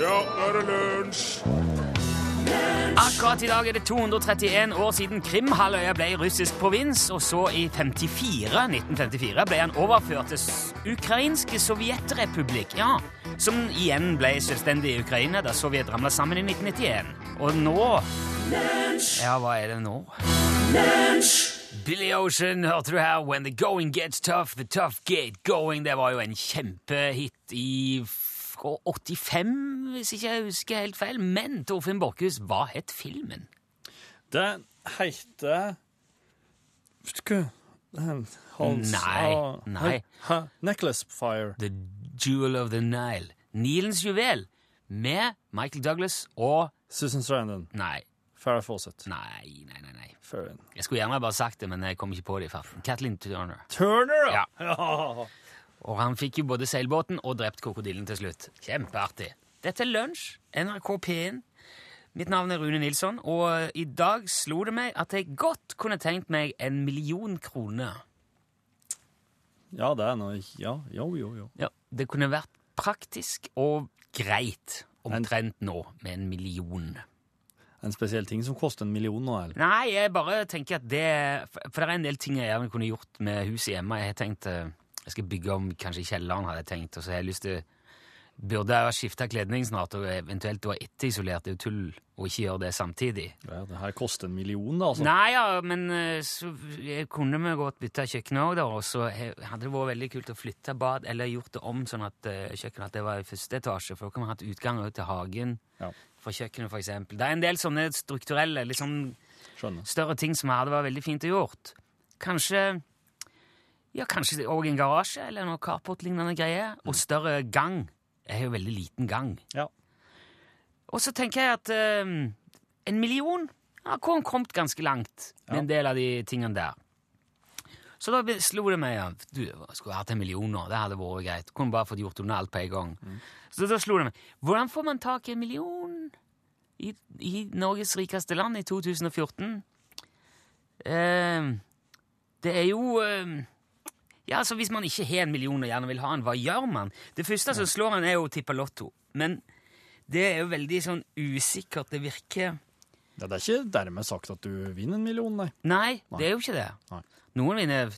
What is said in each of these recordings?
Ja, nå er det lunsj! Akkurat i dag er det 231 år siden Krimhalvøya ble russisk provins, og så i 54, 1954 ble han overført til ukrainske sovjetrepublikk, ja, som igjen ble selvstendig i Ukraina da Sovjet ramla sammen i 1991. Og nå Ja, hva er det nå? Billy Ocean hørte du her. When the going gets tough, the tough get going. Det var jo en kjempehit i f- 85, hvis ikke jeg husker helt feil. Men Torfinn Borchhus, hva het filmen? Den heter Vet du hva? Hans Nei, ah, nei. hæ? Necklace Fire. The Jewel of the Nile. Nilens juvel. Med Michael Douglas og Susan Strandon. Nei, Farrah Fawcett. nei, nei. nei, nei. Jeg skulle gjerne bare sagt det, men jeg kom ikke på det i farten. Kathleen Turner. Turner, Ja. ja! Og han fikk jo både seilbåten og drept krokodillen til slutt. Kjempeartig. Dette er Lunsj, NRK P1. Mitt navn er Rune Nilsson, og i dag slo det meg at jeg godt kunne tenkt meg en million kroner. Ja, det er noe Ja, jo, jo, jo. Ja, Det kunne vært praktisk og greit omtrent nå med en million. En spesiell ting som koster en million nå, eller? Nei, jeg bare tenker at det For det er en del ting jeg gjerne kunne gjort med huset hjemme. Jeg har tenkt eh, Jeg skal bygge om kanskje kjelleren, hadde jeg tenkt, og så har jeg lyst til Burde jeg ha skifta kledning snart, og eventuelt da etterisolert? Det er jo tull å ikke gjøre det samtidig. Ja, det her koster en million, da, altså. Nei, ja, men eh, så kunne vi godt bytta kjøkkenet òg, da. Og så hadde det vært veldig kult å flytte bad, eller gjort det om sånn at eh, kjøkkenet at det var i første etasje, for da kan vi hatt utgang ut til hagen Ja, fra kjøkkenet, eksempel. Det er en del sånne strukturelle, litt sånn skjønner. større ting som hadde vært veldig fint å gjort. Kanskje ja, kanskje òg en garasje eller noe carport-lignende greier. Og større gang. Jeg har jo veldig liten gang. Ja. Og så tenker jeg at eh, en million har kom- kommet ganske langt med Ja. en del av de tingene der. Så da slo det meg at du skulle hatt en million nå. Det hadde vært greit. Kunne bare fått gjort unna alt på en gang. Så da slo det meg Hvordan får man tak i en million i, i Norges rikeste land i 2014? Eh, det er jo eh, Ja, altså Hvis man ikke har en million og gjerne vil ha en, hva gjør man? Det første som slår en, er jo å tippe lotto. Men det er jo veldig sånn usikkert. Det virker Ja, det er ikke dermed sagt at du vinner en million, nei. Nei, det er jo ikke det. Nei. Noen vinner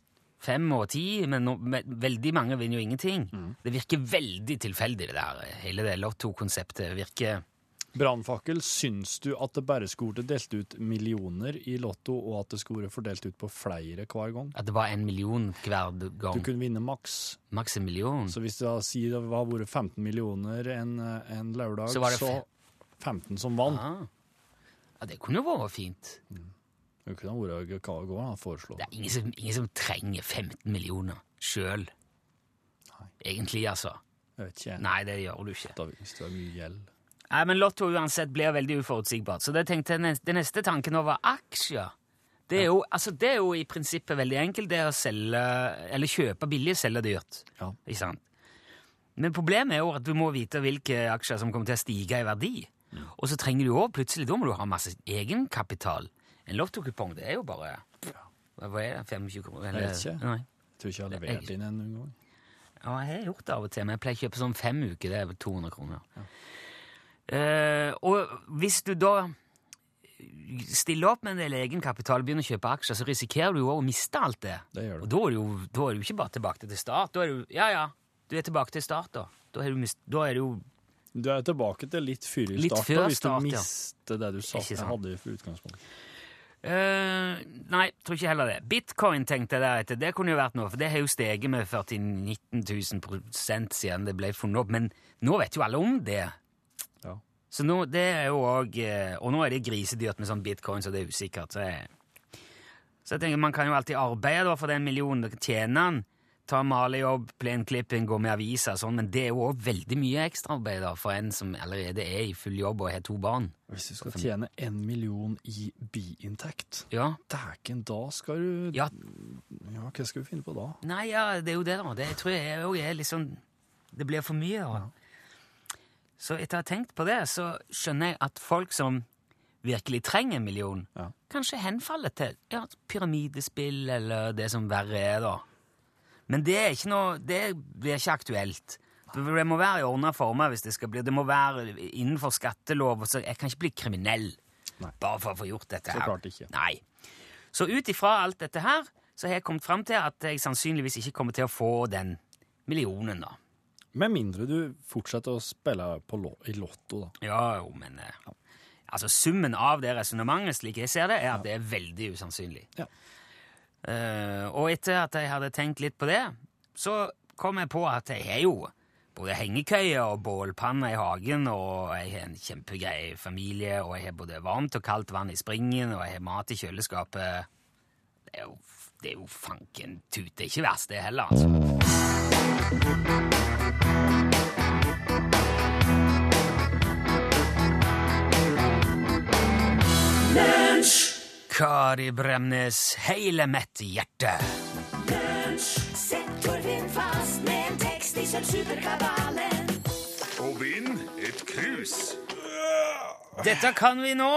fem og ti, men no, men veldig mange vinner jo ingenting. Det virker veldig tilfeldig, det der. Hele det lottokonseptet virker Brannfakkel, syns du at det bare skulle vært delt ut millioner i Lotto, og at det skulle vært fordelt ut på flere hver gang? At det var en million hver gang? Du kunne vinne maks. Maks en million. Så hvis det da sier det har vært 15 millioner en, en lørdag, Så så, var det 15 som vant. Ah. Ja, det kunne jo vært fint. Det kunne vært hva går an å foreslå. Det er ingen som, ingen som trenger 15 millioner sjøl. Egentlig, altså. Jeg vet ikke. Nei, det gjør du ikke. Da, hvis det har mye gjeld. Nei, men Lotto uansett blir veldig uforutsigbart. Så det tenkte jeg, det neste tanken over aksjer det er, jo, altså, det er jo i prinsippet veldig enkelt. Det å selge, eller kjøpe billig selge dyrt. Ja. Ikke sant? Men problemet er jo at du må vite hvilke aksjer som kommer til å stige i verdi. Og så trenger du jo plutselig da må du ha masse egenkapital. En lottokupong, det er jo bare Hva er det? 25 kroner? Jeg vet ikke. Nei. Tror ikke jeg har levert inn en gang. Ja, jeg har gjort det av og til, men jeg pleier å kjøpe sånn fem uker. Det er 200 kroner. Eh, og hvis du da stiller opp med en del egenkapital og begynner å kjøpe aksjer, så risikerer du jo å miste alt det. Det du. Og da er du jo da er du ikke bare tilbake til start. Da er du, ja, ja, du er tilbake til start, da. Da er du, mist, da er du Du er tilbake til litt før i Litt start, før da, hvis start, du ja. det du sa, Ikke hadde for utgangspunkt. Uh, nei, tror ikke heller det. Bitcoin tenkte jeg deretter. Det kunne jo vært noe, for det har jo steget med 49 000 prosent siden det ble funnet opp. Men nå vet jo alle om det. Ja. Så nå, det er jo også, eh, Og nå er det grisedyrt med sånn bitcoin, så det er usikkert. Så jeg, så jeg tenker man kan jo alltid arbeide for den millionen. Tjener den. Ta malejobb, plenklipping, gå med aviser og sånn. Men det er jo òg veldig mye ekstraarbeid for en som allerede er i full jobb og har to barn. Hvis du skal tjene en million i biinntekt, Ja. dæken, da skal du ja, Ja, hva skal du finne på da? Nei, ja, det er jo det, da. Det tror jeg òg er sånn Det blir for mye. Da. Så etter å ha tenkt på det, så skjønner jeg at folk som virkelig trenger en million, Ja. kanskje henfaller til ja, pyramidespill eller det som verre er, da. Men det er ikke noe Det blir ikke aktuelt. Det må være i ordna former hvis det skal bli Det må være innenfor skattelov. Så jeg kan ikke bli kriminell Nei. bare for å få gjort dette her. Så klart ikke. Nei. Så ut ifra alt dette her, så har jeg kommet fram til at jeg sannsynligvis ikke kommer til å få den millionen, da. Med mindre du fortsetter å spille på lo i Lotto, da. Ja, jo, men eh, Altså, summen av det resonnementet, slik jeg ser det, er at det er veldig usannsynlig. Ja. Uh, og etter at jeg hadde tenkt litt på det, så kom jeg på at jeg har jo både hengekøye og bålpanne i hagen, og jeg har en kjempegrei familie, og jeg har både varmt og kaldt vann i springen, og jeg har mat i kjøleskapet. Det er jo, det er jo fanken tut. Det er ikke verst, det heller, altså. Kari Bremnes, hele mitt hjerte. Sett Torfinn fast med en tekst i Sølvsuperkabalen. Og vinn et krus. Dette kan vi nå.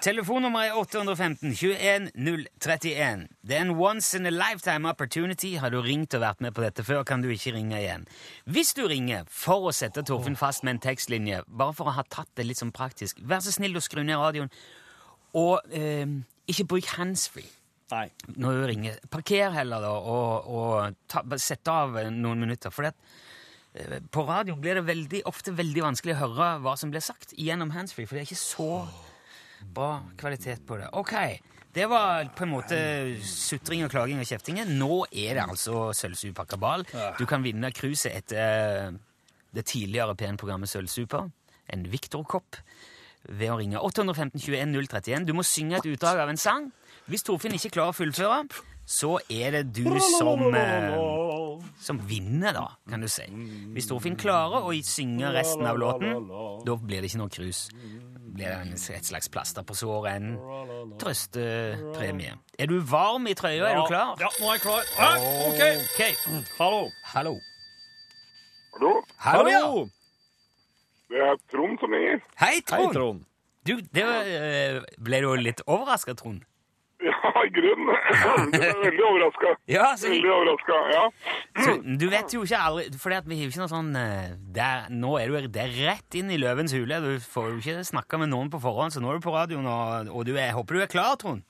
Telefonnummer er 815 21 031. Det er en once in a lifetime opportunity. Har du ringt og vært med på dette før, kan du ikke ringe igjen. Hvis du ringer for å sette Torfinn fast med en tekstlinje, bare for å ha tatt det litt sånn praktisk, vær så snill å skru ned radioen, og eh, ikke bruk handsfree Nei. når du ringer. Parker heller, da, og, og ta, sett av eh, noen minutter. For det, eh, på radio blir det veldig, ofte veldig vanskelig å høre hva som blir sagt gjennom handsfree, for det er ikke så bra kvalitet på det. Ok, det var på en måte sutring og klaging og kjeftinger. Nå er det altså Sølvsuper kabal. Du kan vinne cruiset etter eh, det tidligere P1-programmet Sølvsuper. En Victor-kopp ved å ringe 815 21 031. Du må synge et utdrag av en sang. Hvis Torfinn ikke klarer å fullføre, så er det du som, eh, som vinner, da, kan du si. Hvis Torfinn klarer å synge resten av låten, da blir det ikke noe krus. Blir det et slags plaster på såret, en trøstepremie. Er du varm i trøya? Er du klar? Ja, nå er jeg klar. Hæ? OK. Ok. Hallo. Hallo. Hallo, Hallo, ja. Hallo. det er Trond som ringer. Hei, Hei, Trond. Trond. Du, det var, eh, ble du litt overraska, Trond? Ja, i grunnen. Jeg er veldig overraska. Ja, så, Veldig overraska, ja. så du vet jo ikke aldri For vi har ikke noe sånn eh, der, Nå er du det er rett inn i løvens hule. Du får jo ikke snakka med noen på forhånd, så nå er du på radioen, og, og du er, håper du er klar, Trond.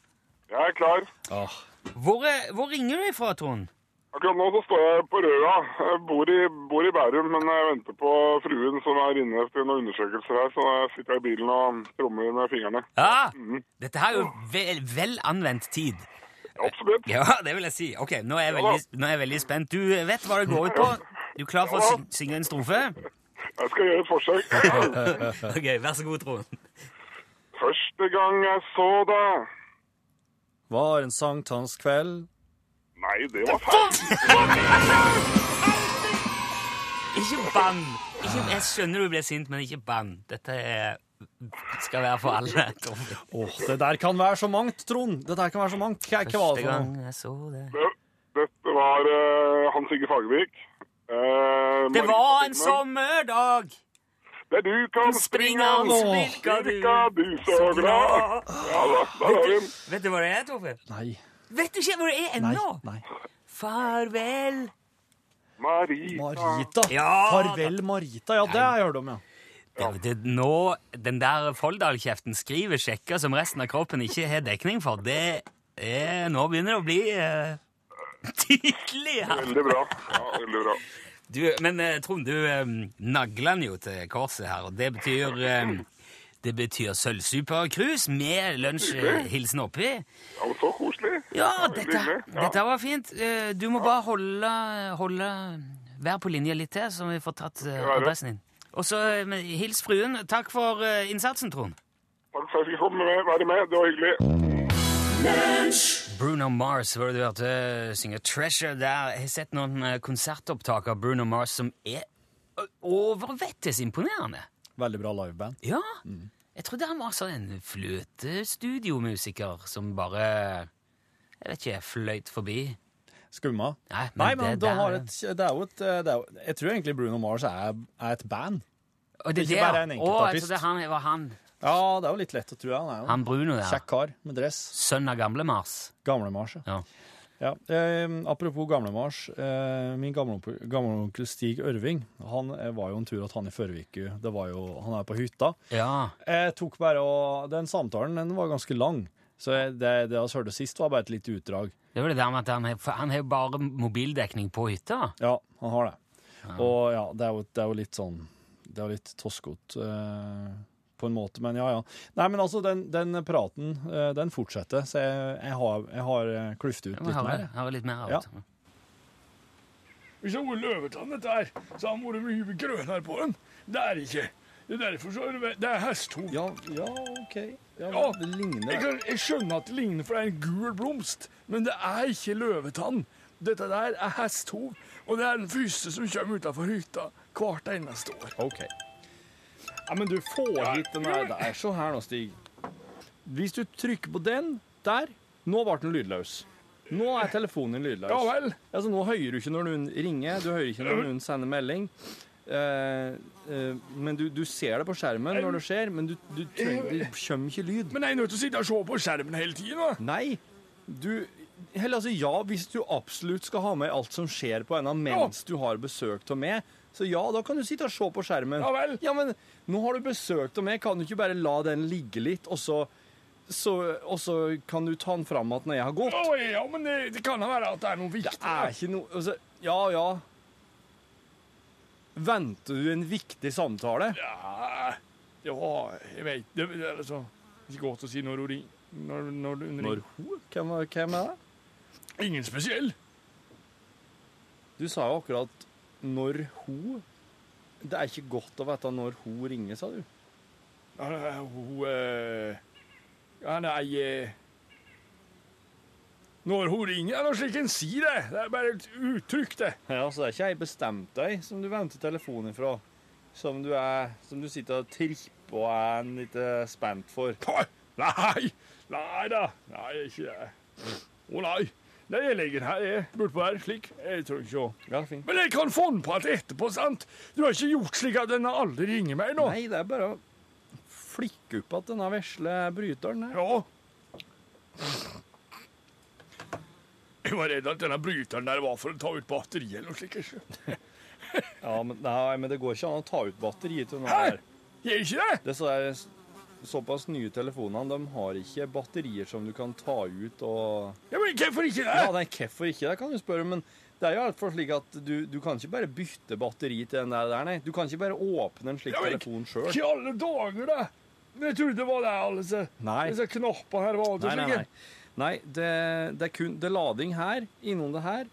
Jeg er klar. Åh, Hvor, hvor ringer du ifra, Trond? Akkurat nå så står jeg på Røa. Jeg bor i, bor i Bærum, men jeg venter på fruen som er inne til noen undersøkelser her, så jeg sitter i bilen og trommer med fingrene. Ja, mm. Dette er jo vel, vel anvendt tid. Absolutt. Ja, det vil jeg si. Ok, nå er jeg veldig, nå er jeg veldig spent. Du vet hva det går ut på? Du er klar for å synge en strofe? Jeg skal gjøre et forsøk. Ok, Vær så god, Trond. Første gang jeg så deg var en sankthanskveld. Nei, det var feil. Ikke bann! Ikke, jeg skjønner du blir sint, men ikke bann. Dette er, skal være for alle. Åh, det der kan være så mangt, Trond. Det der kan være så mangt. Hva, Første gang jeg så det Det- Dette var uh, Hans Sigge Fagervik. Uh, Det var en sommerdag! Der du kan springe og virka du du så glad. Ja da, der har vi den. Vet du hva det er, Torfinn? Nei. Vet du ikke hvor det er ennå? nei. Farvel. Marita. Marita. Ja, Farvel, Marita. Ja, det har jeg hørt om, ja. Det, det, nå, den der Folldal-kjeften skriver sjekker som resten av kroppen ikke har dekning for, det er Nå begynner det å bli uh, tydelig her. Veldig bra. Ja, veldig bra. Du, men eh, Trond, du um, nagler den jo til korset her, og det betyr um, Det betyr sølvsupercruise med lunsjhilsen oppi. Ja, men så koselig. Ja, dette, hyggelig. Ja. dette var fint. Eh, Du må bare holde, holde Vær på linje litt til, så vi får tatt eh, adressen din. Og så eh, hils fruen. Takk for innsatsen, Trond. Takk for at jeg fikk med, være med. Det var hyggelig. Bruno Mars var det du hørte synge 'Treasure' der. Jeg har sett noen konsertopptak av Bruno Mars som er overvettes imponerende. Veldig bra liveband. Ja. Jeg trodde han var sånn en fløtestudiomusiker som bare Jeg vet ikke, fløyt forbi. Skumma. Nei, men Nei, men det det, er... har et, det er jo et det er, jo- Jeg tror egentlig Bruno Mars er, er et band. Og det Ikke der- bare en Å, enkeltartist. jeg trodde han var han. Ja, det er jo litt lett å tro. Han er jo Han Bruno ja. kjekk kar med dress. Sønn av gamle Mars. Gamle Mars. ja. Ja. Ja, eh, apropos gamlemarsj. Eh, min gamleonkel gamle Stig Ørving han eh, var jo en tur at han i forrige uke det Han er på hytta. Ja. Jeg tok bare og Den samtalen den var ganske lang, så det, det vi hørte sist, var bare et lite utdrag. Det var det der med at han har, han har jo bare mobildekning på hytta. Ja, han har det. Og ja, det er jo, det er jo litt sånn Det er jo litt toskete Uh, på en måte, men ja, ja. Nei, men altså, den, den praten, eh, den fortsetter, så jeg, jeg har, jeg har eh, kluftet ut Jeg litt høre, mer. høre litt mer av Ja. det. Hvis det var løvetann dette her, så har det vært mye grønnere på den. Det er ikke. Det er derfor så er det, det er hesthov. Ja, ja, OK. Ja, Ja, det ligner. Jeg, kan, jeg skjønner at det ligner, for det er en gul blomst, men det er ikke løvetann. Dette der er hesthov, og det er den første som kommer utenfor hytta hvert eneste år. OK. Ja, men du får hit den der. der. Se her nå, Stig. Hvis du trykker på den der Nå ble den lydløs. Nå er telefonen din lydløs. Ja vel. Altså, nå hører du ikke når noen ringer, du hører ikke når noen sender melding. Eh, eh, men du, du ser det på skjermen når det skjer, men du, du trenger, det kommer ikke lyd. Men jeg er nødt til å sitte og se på skjermen hele tiden. Nei, du Eller altså, ja, hvis du absolutt skal ha med alt som skjer på henne mens du har besøk av meg, så ja, da kan du sitte og se på skjermen. Ja vel. Ja, men nå har du besøk av meg, kan du ikke bare la den ligge litt, og så, så, og så kan du ta den fram igjen når jeg har gått? Å, ja, men det, det kan da være at det er noe viktig. Det er ikke noe altså, Ja, ja. Venter du en viktig samtale? Ja, ja, jeg vet det. Det er altså ikke godt å si når hun ringer. Når, når hun ringer. Når hun? Hvem, hvem er det? Ingen spesiell. Du sa jo akkurat 'når hun'. Det er ikke godt å vite når hun ringer, sa du. Ja, Hun er hun eh, Ja, nei eh, Når hun ringer, er det slik en sier det. Det er bare et uttrykk, det. Ja, Så det er ikke ei bestemt deg som du venter telefonen ifra, som du, er, som du sitter og tripper og er litt eh, spent for? Nei, nei da. Nei, ikke det. Å nei. Det jeg legger her jeg. Burde her, slik. Jeg tror ikke å. Ja, fint. Men jeg kan få den på at etterpå, sant? Du har ikke gjort slik at den aldri ringer meg nå? Nei, det er bare å flikke opp at denne vesle bryteren her. Ja. Jeg var redd at denne bryteren der var for å ta ut batteriet eller noe slikt. Ja, men, nei, men det går ikke an å ta ut batteriet til denne Hæ? her. Gjør ikke det? Det så er, såpass nye telefonene, de har ikke batterier som du kan ta ut og Ja, men hvorfor ikke det? Ja, nei, hvorfor ikke, det kan du spørre, men det er jo alt for slik at du, du kan ikke bare bytte batteri til den der, nei. Du kan ikke bare åpne en slik Ja, men telefon sjøl. Hva i alle dager, da? Jeg trodde det var det alle disse, disse knappene her var. Nei, nei, nei. Nei, det, det er kun det er lading her, innom det her,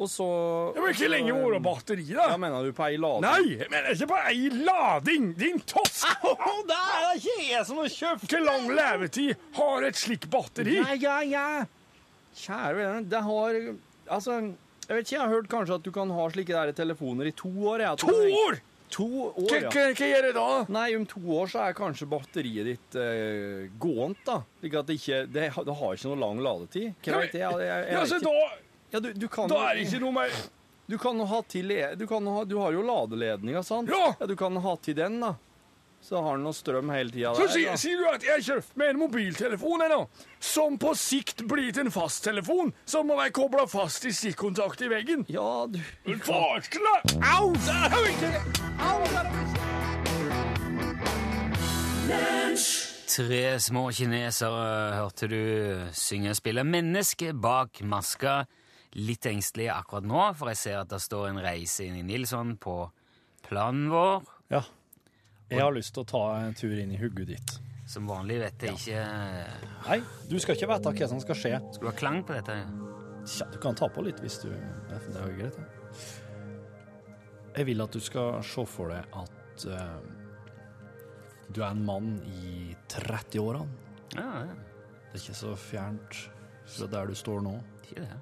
og så men ikke lenge var det batteri, da? Ja, mener du på ei lading? Nei, jeg mener ikke på ei lading! Din tosk! det er ikke jeg som har kjøpt Hvor lang levetid har et slikt batteri? Ja, ja, ja. Kjære vene, det har Altså, jeg vet ikke, jeg har hørt kanskje at du kan ha slike der telefoner i to år. Jeg, To år! To år, ja. hva- hva gjør jeg da? Nei, om to år så er kanskje batteriet ditt eh, gåent, da. Slik at det ikke det, har- det har ikke noe lang ladetid. Hva vet jeg? jeg, jeg, jeg Ja, vet så ikke. da, Ja, du, du kan da er det ikke noe mer Du kan ha til Du, kan ha, du har jo ladeledninga, sant? Ja. Du kan ha til den, da. Så har den noe strøm hele tida Så sier, sier du at jeg kjøpte med en mobiltelefon ennå, som på sikt blir til en fasttelefon, som må være kobla fast i stikkontakt i veggen? Ja, du Farskla! Au! Der vi ikke Tre små kinesere hørte du synge og spille. Menneske bak maska. Litt engstelig akkurat nå, for jeg ser at det står en reise inn i Nilsson på planen vår. Ja. Jeg har lyst til å ta en tur inn i hugget ditt. Som vanlig vet jeg ikke Nei, du skal ikke vite hva som skal skje. Skal du ha klang på dette? Ja, du kan ta på litt hvis du Det er jo greit, det. Jeg vil at du skal se for deg at uh, du er en mann i 30-årene. Ja, ja. Det er ikke så fjernt fra der du står nå. Ikke det.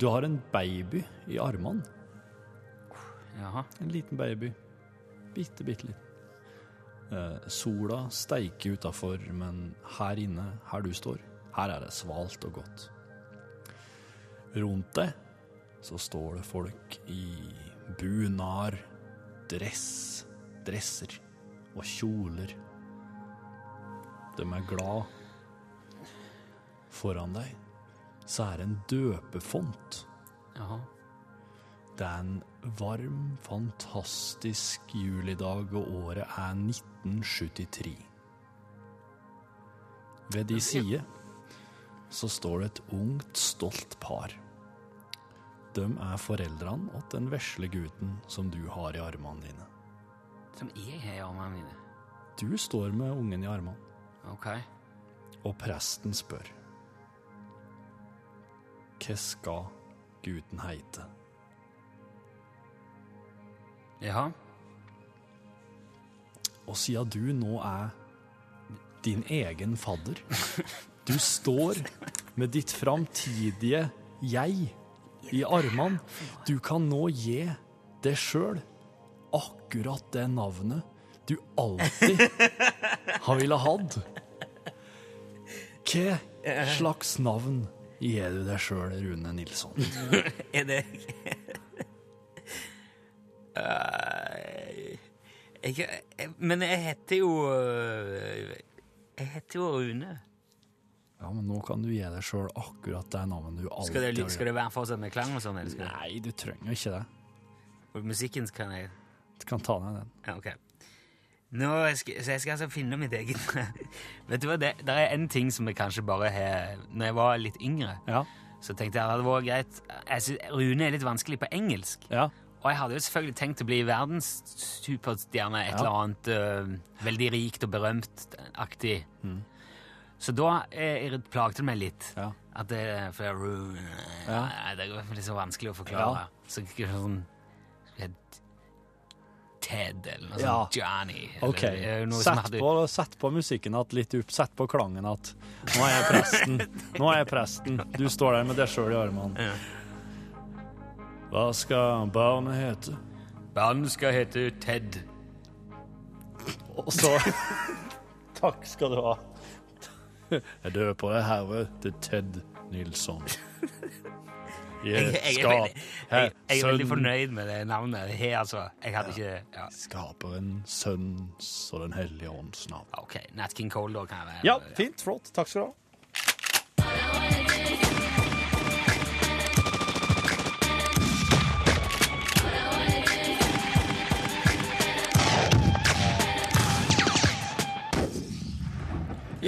Du har en baby i armene. Jaha. En liten baby. Bitte, bitte litt. Eh, sola steiker utafor, men her inne, her du står, her er det svalt og godt. Rundt deg så står det folk i bunar, dress, dresser og kjoler. De er glad. Foran deg så er det en døpefont. Jaha. Det er en varm, fantastisk julidag, og året er 1973. Ved de side så står det et ungt, stolt par. De er foreldrene til den vesle gutten som du har i armene dine. Som jeg har i armene mine. Du står med ungen i armene, Ok. og presten spør. Hva skal gutten heite? Jaha. Og siden du nå er din egen fadder, du står med ditt framtidige jeg i armene, du kan nå gi deg sjøl akkurat det navnet du alltid har ville hatt. Hva slags navn gir du deg sjøl, Rune Nilsson? Er det jeg, jeg, Men jeg heter jo øh, Jeg heter jo Rune. Ja, men nå kan du gi deg sjøl akkurat det navnet du alltid Skal det, skal det være fortsatt med klang og sånn? Nei, du trenger ikke det. og musikken kan jeg Du kan ta ned den. Ja, ok. Nå skal, så jeg skal altså finne mitt eget Vet du hva, det, det er en ting som jeg kanskje bare har Når jeg var litt yngre, Ja. så tenkte jeg at det vært greit jeg synes, Rune er litt vanskelig på engelsk. Ja. Og jeg hadde jo selvfølgelig tenkt å bli verdens superstjerne, et Ja. eller annet uh, veldig rikt og berømt-aktig. Så da eh, plagte det meg litt. Ja. At det, for jeg, Rune Ja. Nei, Det er litt så vanskelig å forklare. Så ikke sånn Ted eller noe Ja. sånt. Johnny. Eller, OK. eh, noe Sett hadde- på, sett på musikken at litt opp. Sett på klangen at Nå er jeg presten. Nå er jeg presten. Du står der med deg sjøl i armene. Hva skal barnet hete? Barnet skal hete Ted. Og så Takk skal du ha. Jeg døper deg herved til Ted Nilsson. Jeg, jeg, er veldig, jeg, jeg er veldig fornøyd med det navnet. Jeg, altså, jeg hadde ikke ja. Skaperen, Sønns og Den hellige ånds navn. OK. Nat King Cole, da, kan jeg være Ja, fint. Flott. Takk skal du ha.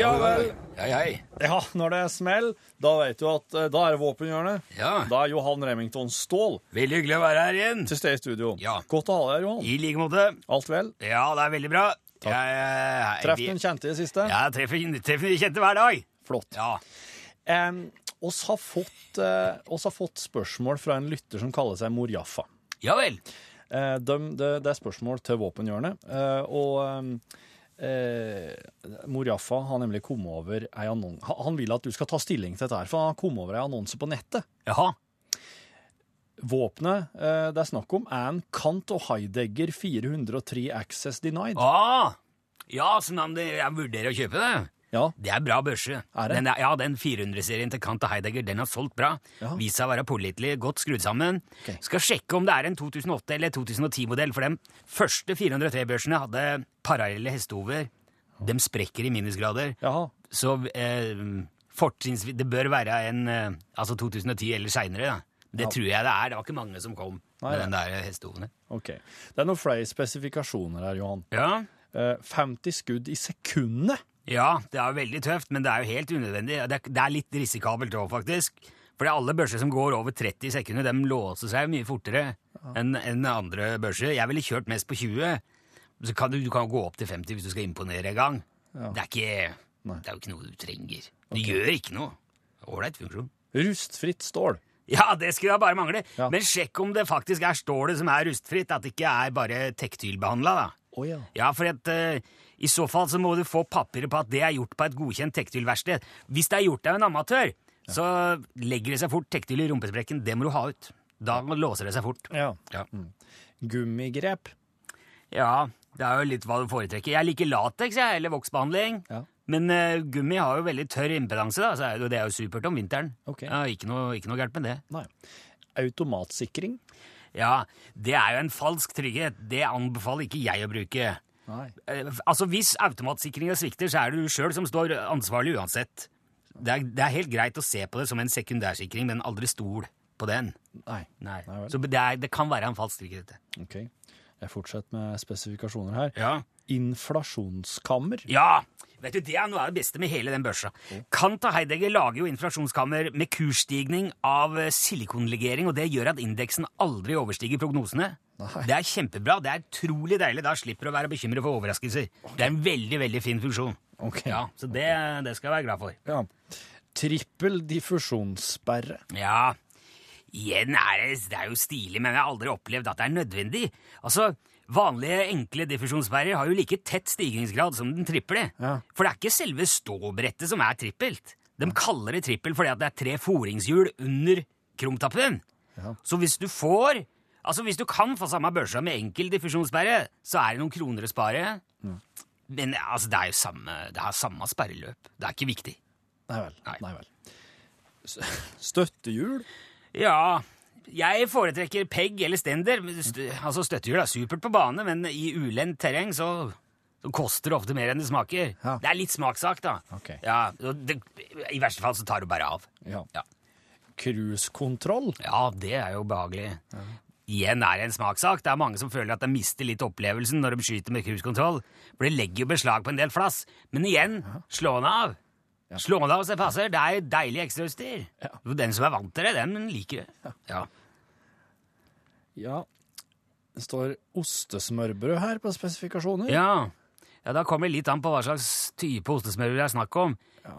Ja vel. Hei, hei. Ja, når det er smell, da vet du at eh, da er det våpenhjørnet. Ja. Da er Johan Remington Ståhl Veldig hyggelig å være her igjen. til stede i studio. Ja. Godt å ha deg her, Johan. I like måte. Alt vel? Ja, det er veldig bra. Jeg, jeg, Treff den kjente i det siste? Ja, jeg treffer, treffer de kjente hver dag. Flott. Ja. Um, oss, har fått, eh, oss har fått spørsmål fra en lytter som kaller seg Mor Jaffa. Ja vel. Eh, dem- det, det er spørsmål til våpenhjørnet. eh, og um, eh, Jaffa har nemlig kommet over ei annonse Han vil at du skal ta stilling til dette, her, for han har kommet over ei annonse på nettet. Jaha. Våpenet eh, det er snakk om, er en Kant og Heidegger 403 Access Denied. Ah, ja, så jeg vurderer å kjøpe det. Ja, Det er bra børse. Er? Den, ja, den 400-serien til Kant og Heidegger den har solgt bra. Ja. Vist seg å være pålitelig, godt skrudd sammen. Okay. Skal sjekke om det er en 2008- eller 2010-modell, for de første 403-børsene hadde parallelle hestehover. De sprekker i minusgrader. jaha. Så eh, fortrinnsvis Det bør være en eh, altså 2010 eller seinere. Det Ja. tror jeg det er. Det var ikke mange som kom Nei, med den der hestehoven. Okay. Det er noen flere spesifikasjoner her, Johan. Ja. Eh, 50 skudd i sekundet. Ja, det er jo veldig tøft, men det er jo helt unødvendig. Det er, det er litt risikabelt òg, faktisk. For er alle børser som går over 30 sekunder, de låser seg mye fortere enn enn andre børser. Jeg ville kjørt mest på 20. Så kan du, du kan gå opp til 50 hvis du skal imponere en gang. Det, er ikke, Nei. det er jo ikke noe du trenger. Det gjør ikke noe. Ålreit funksjon. Rustfritt stål. Ja, det skulle da bare mangle. Ja. Men sjekk om det faktisk er stålet som er rustfritt, at det ikke er bare tektylbehandla, da. Å ja. Ja, for at, eh, i så fall så må du få papiret på at det er gjort på et godkjent tektylverksted. Hvis det er gjort av en amatør, så legger det seg fort tektil i rumpesprekken. Det må du ha ut. Da låser det seg fort. ja. Ja. Gummigrep. ja, det er jo litt hva du foretrekker. Jeg liker lateks, jeg, eller voksbehandling. Ja. Men uh, gummi har jo veldig tørr impedanse, da, så det, det er jo supert om vinteren. Okay. Ja, ikke noe, ikke noe gærent med det. Nei. Automatsikring. Ja, det er jo en falsk trygghet. Det anbefaler ikke jeg å bruke. Eh, Altså, Hvis automatsikringa svikter, så er det du sjøl som står ansvarlig uansett. Det er, det er helt greit å se på det som en sekundærsikring, men aldri stol på den. Nei. Nei. Nei. Så det, er, det kan være en falsk i dette. Ok. Jeg fortsetter med spesifikasjoner her. Ja. Inflasjonskammer. Ja! Vet du, Det er noe av det beste med hele den børsa. Kant og Heidegger lager jo inflasjonskammer med kursstigning av silikonlegering, og det gjør at indeksen aldri overstiger prognosene. Nei. Det er kjempebra. Det er utrolig deilig. Da slipper du å være bekymret for overraskelser. Det er en veldig veldig fin funksjon. Okay. Ja, Så det, det skal jeg være glad for. Ja. Trippel diffusjonssperre. Ja, igjen er det, det er jo stilig, men jeg har aldri opplevd at det er nødvendig. Altså, Vanlige, enkle diffusjonssperrer har jo like tett stigningsgrad som den triple. Ja. For det er ikke selve ståbrettet som er trippelt. De kaller det trippel fordi at det er tre foringshjul under krumtappen. Ja. Så hvis du får Altså hvis du kan få samme børsa med enkel diffusjonssperre, så er det noen kroner å spare. Men altså, det er jo samme, det er samme sperreløp. Det er ikke viktig. Nei vel. Nei. Nei vel. Støttehjul. Ja, jeg foretrekker pegg eller stender. St altså Støttehjul er supert på bane, men i ulendt terreng så, så koster det ofte mer enn det smaker. Ja. Det er litt smakssak, da. Okay. Ja, det, I verste fall så tar du bare av. Ja. Ja. Cruisekontroll. Ja, det er jo behagelig. Igjen er en smakssak. Det er mange som føler at de mister litt opplevelsen når de skyter med cruisekontroll, for det legger jo beslag på en del flass. Men igjen, slå den av. Slå den av så det passer. Det er deilig ekstrautstyr. Ja. Den som er vant til det, den liker det. Ja. Ja. Det står ostesmørbrød her på spesifikasjoner. Ja. ja, da kommer det litt an på hva slags type ostesmørbrød det er snakk om.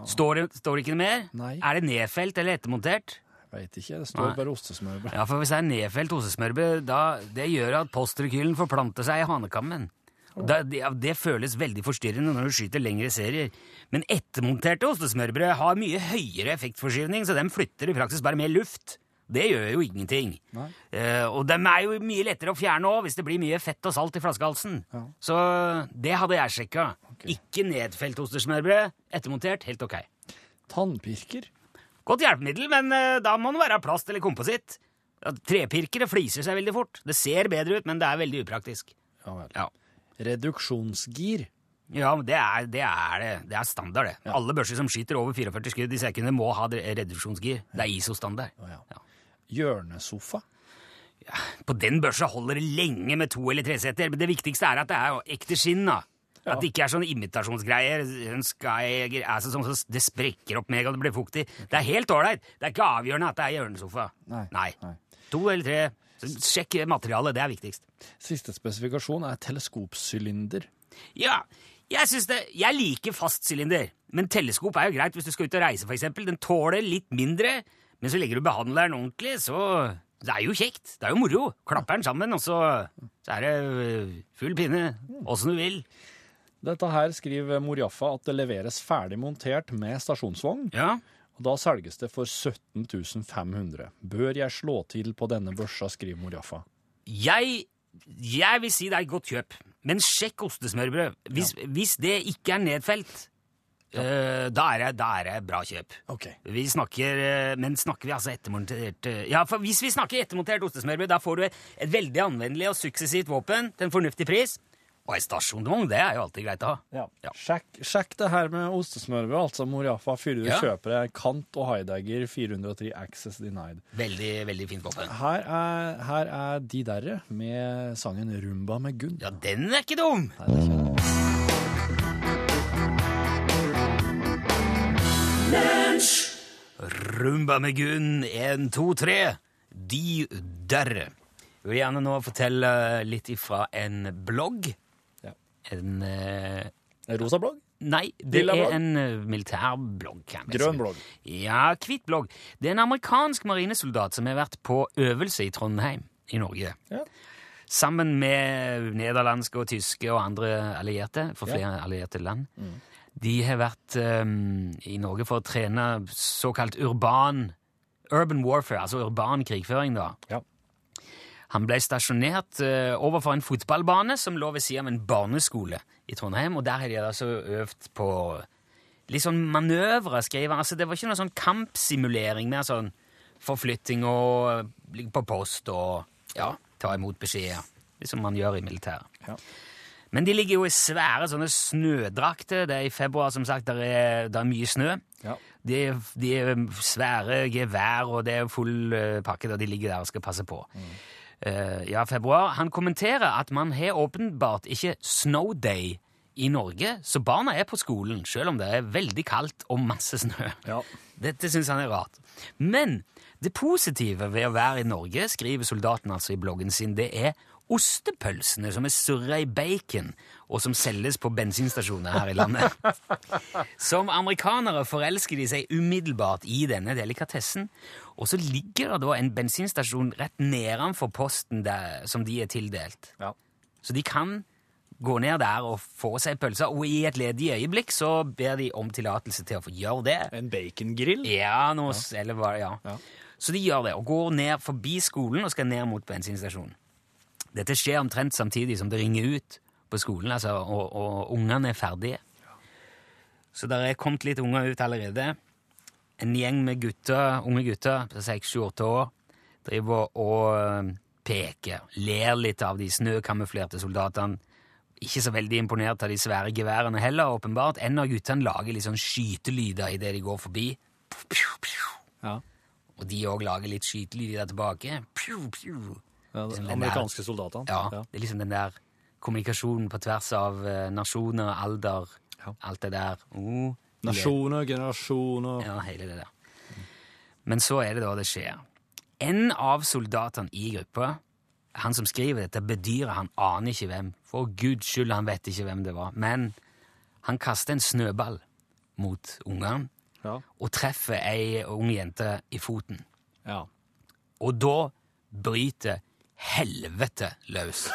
Står, det, står det ikke mer? Nei. Er det nedfelt eller ettermontert? Veit ikke. Det står Nei. bare ostesmørbrød. Ja, for hvis det er nedfelt ostesmørbrød, da, det gjør at postrekylen forplanter seg i hanekammen. Oh. Da, det, det føles veldig forstyrrende når du skyter lengre serier. Men ettermonterte ostesmørbrød har mye høyere effektforskyvning, så de flytter i praksis bare mer luft. Det gjør jo ingenting. Eh, og de er jo mye lettere å fjerne òg, hvis det blir mye fett og salt i flaskehalsen. Ja. Så det hadde jeg sjekka. Ikke nedfelt ostesmørbrød. Ettermontert, helt ok. Tannpirker. Godt hjelpemiddel, men eh, da må den være av plast eller kompositt. Trepirkere fliser seg veldig fort. Det ser bedre ut, men det er veldig upraktisk. Ja vel. Ja, Reduksjonsgir. ja det er, det er det. Det er standard, det. Alle børser som skyter over 44 skudd i sekundet, må ha reduksjonsgir. Det er ISO-standard. Ja. Ja. Hjørnesofa. På den børsa holder det lenge med to eller tre seter, men det viktigste er at det er ekte skinn. da. At det ikke er sånne imitasjonsgreier. Er sånn som det sprekker opp meg og det blir fuktig. Det er helt ålreit. Det er ikke avgjørende at det er hjørnesofa. Nei. Nei. To eller tre. Så Sjekk materialet, det er viktigst. Siste spesifikasjon er teleskopsylinder. Ja, jeg det, jeg liker fast sylinder, men teleskop er jo greit hvis du skal ut og reise, eksempel. Den tåler litt mindre, men så legger du behandleren ordentlig, så det er jo kjekt. Det er jo moro. Klapper den sammen, og så, så er det øh, full pinne, åssen du vil. Dette her skriver Mor-Jaffa at det leveres ferdig montert med stasjonsvogn, Ja, og da selges det for 17 500. Bør jeg slå til på denne børsa, skriver Mor-Jaffa. jeg, jeg vil si det er et godt kjøp, men sjekk ostesmørbrød. Hvis, hvis det ikke er nedfelt, da, er det, da er det bra kjøp. Ok. Vi snakker, eh, men snakker vi altså ettermontert eh, Ja, for hvis vi snakker ettermontert ostesmørbrød, da får du et, et veldig anvendelig og suksessivt våpen til en fornuftig pris. Og en stasjonsvogn, det er jo alltid greit å ha. Ja. Ja. Sjekk, sjekk det her med ostesmørbrød, altså Mor-Jaffa, før du Ja. kjøper deg Kant og Heidegger 403 Access Denied. Veldig, veldig fint våpen. Her er, her er de derre med sangen Rumba med Gunn. Ja, den er ikke dum! Nei, det er ikke det. Rumba med Gunn, en, to, tre. De derre. Jeg vil gjerne nå fortelle litt ifra en blogg. Ja. En uh, Rosa blogg? Nei, det Lilla er blogg? en militær militærblogg. Grønn blogg. Ja, hvit blogg. Det er en amerikansk marinesoldat som har vært på øvelse i Trondheim i Norge. Ja. Sammen med nederlandske og tyske og andre allierte, for Ja. flere allierte land. De har vært um, i Norge for å trene såkalt urban Urban warfare, altså urban krigføring, da. Ja. Han ble stasjonert eh, overfor en fotballbane som lå ved siden av en barneskole i Trondheim, og der har de altså øvd på litt sånn manøvre, skriver han. Altså, det var ikke noe sånn kampsimulering, mer sånn forflytting og ligge på post og ja, ta imot beskjeder, som man gjør i militæret. Ja. Men de ligger jo i svære sånne snødrakter. Det er i februar, som sagt, der er, der er mye snø. Ja. De, de er svære gevær, og det er full eh, pakke, og de ligger der og skal passe på. Eh, ja, februar. Han kommenterer at man har åpenbart ikke snow day i Norge, så barna er på skolen, selv om det er veldig kaldt og masse snø. Ja. Dette syns han er rart. Men det positive ved å være i Norge, skriver soldaten altså i bloggen sin, det er ostepølsene som er surra i bacon, og som selges på bensinstasjoner her i landet. Som amerikanere forelsker de seg umiddelbart i denne delikatessen, og så ligger det da en bensinstasjon rett nedenfor posten der, som de er tildelt. Ja. Så de kan gå ned der og få seg pølser, og i et ledig øyeblikk så ber de om tillatelse til å få gjøre det. En bacongrill? Ja, noe, ja. eller hva, ja. Ja. Så de gjør det, og går ned forbi skolen og skal ned mot bensinstasjonen. Dette skjer omtrent samtidig som det ringer ut på skolen, altså, og, og ungene er ferdige. Så der er kommet litt unger ut allerede. En gjeng med gutter, unge gutter på 6-7-8 år driver og øh, peker, ler litt av de snøkamuflerte soldatene. Ikke så veldig imponert av de svære geværene heller, åpenbart. En av guttene lager litt sånn skytelyder idet de går forbi. Ja. Og de òg lager litt skytelyder tilbake. Pew, pew. Ja Liksom de den amerikanske soldatene. Ja, Ja. det er liksom den der kommunikasjonen på tvers av eh, nasjoner, alder, Ja. alt det der. Oh, Nasjoner, generasjoner Ja, hele det der. Men så er det da det skjer. En av soldatene i gruppa, han som skriver dette, bedyrer han aner ikke hvem. For guds skyld, han vet ikke hvem det var. Men han kaster en snøball mot ungene Ja. og treffer ei ung jente i foten. ja. Og da bryter helvete løs.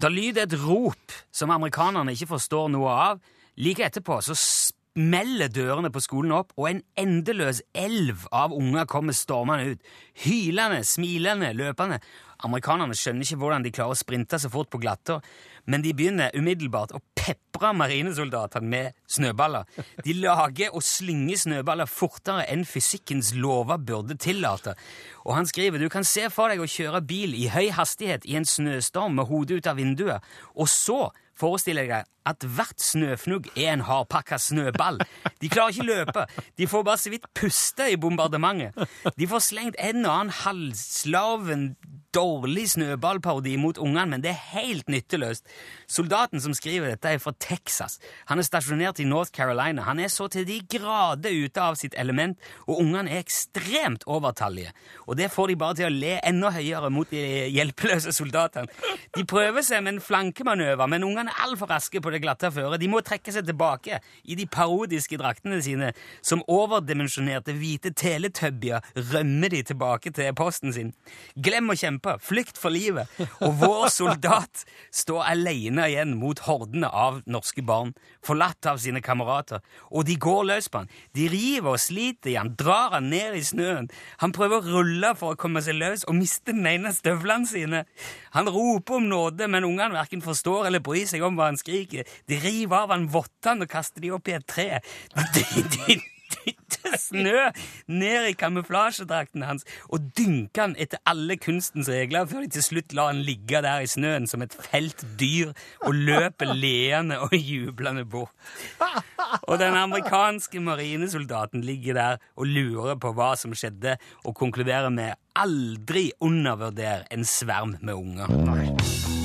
Da lyder et rop som amerikanerne ikke forstår noe av. Like etterpå så smeller dørene på skolen opp, og en endeløs elv av unger kommer stormende ut. Hylende, smilende, løpende. Amerikanerne skjønner ikke hvordan de klarer å sprinte så fort på glatter, men de begynner umiddelbart å pepre marinesoldatene med snøballer. De lager og slynger snøballer fortere enn fysikkens lover burde tillate. Og han skriver du kan se for deg å kjøre bil i høy hastighet i en snøstorm med hodet ut av vinduet, og så forestiller jeg deg at hvert snøfnugg er en hardpakka snøball. De klarer ikke løpe, de får bare så vidt puste i bombardementet. De får slengt en og annen halvslaven, dårlig snøballparodi mot ungene, men det er helt nytteløst. Soldaten som skriver dette, er fra Texas. Han er stasjonert i North Carolina. Han er så til de grader ute av sitt element, og ungene er ekstremt overtallige. Og det får de bare til å le enda høyere mot de hjelpeløse soldatene. De prøver seg med en flankemanøver, men ungene er altfor raske på det glatte føret. De må trekke seg tilbake i de parodiske draktene sine. Som overdimensjonerte hvite teletubbier rømmer de tilbake til posten sin. Glem å kjempe, flykt for livet. Og vår soldat står alene igjen mot hordene av norske barn, forlatt av sine kamerater. Og de går løs på han. De river og sliter i han, drar han ned i snøen. Han prøver å rulle for å komme seg løs og mister den ene støvlene sine. Han roper om nåde, men ungene verken forstår eller bryr seg om hva han skriker. De river av han vottene og kaster de opp i et tre. De, de, dytter snø ned i kamuflasjedrakten hans og dynke han etter alle kunstens regler før de til slutt lar han ligge der i snøen som et felt dyr og løper leende og jublende bort. Og den amerikanske marinesoldaten ligger der og lurer på hva som skjedde, og konkluderer med aldri undervurder en sverm med unger.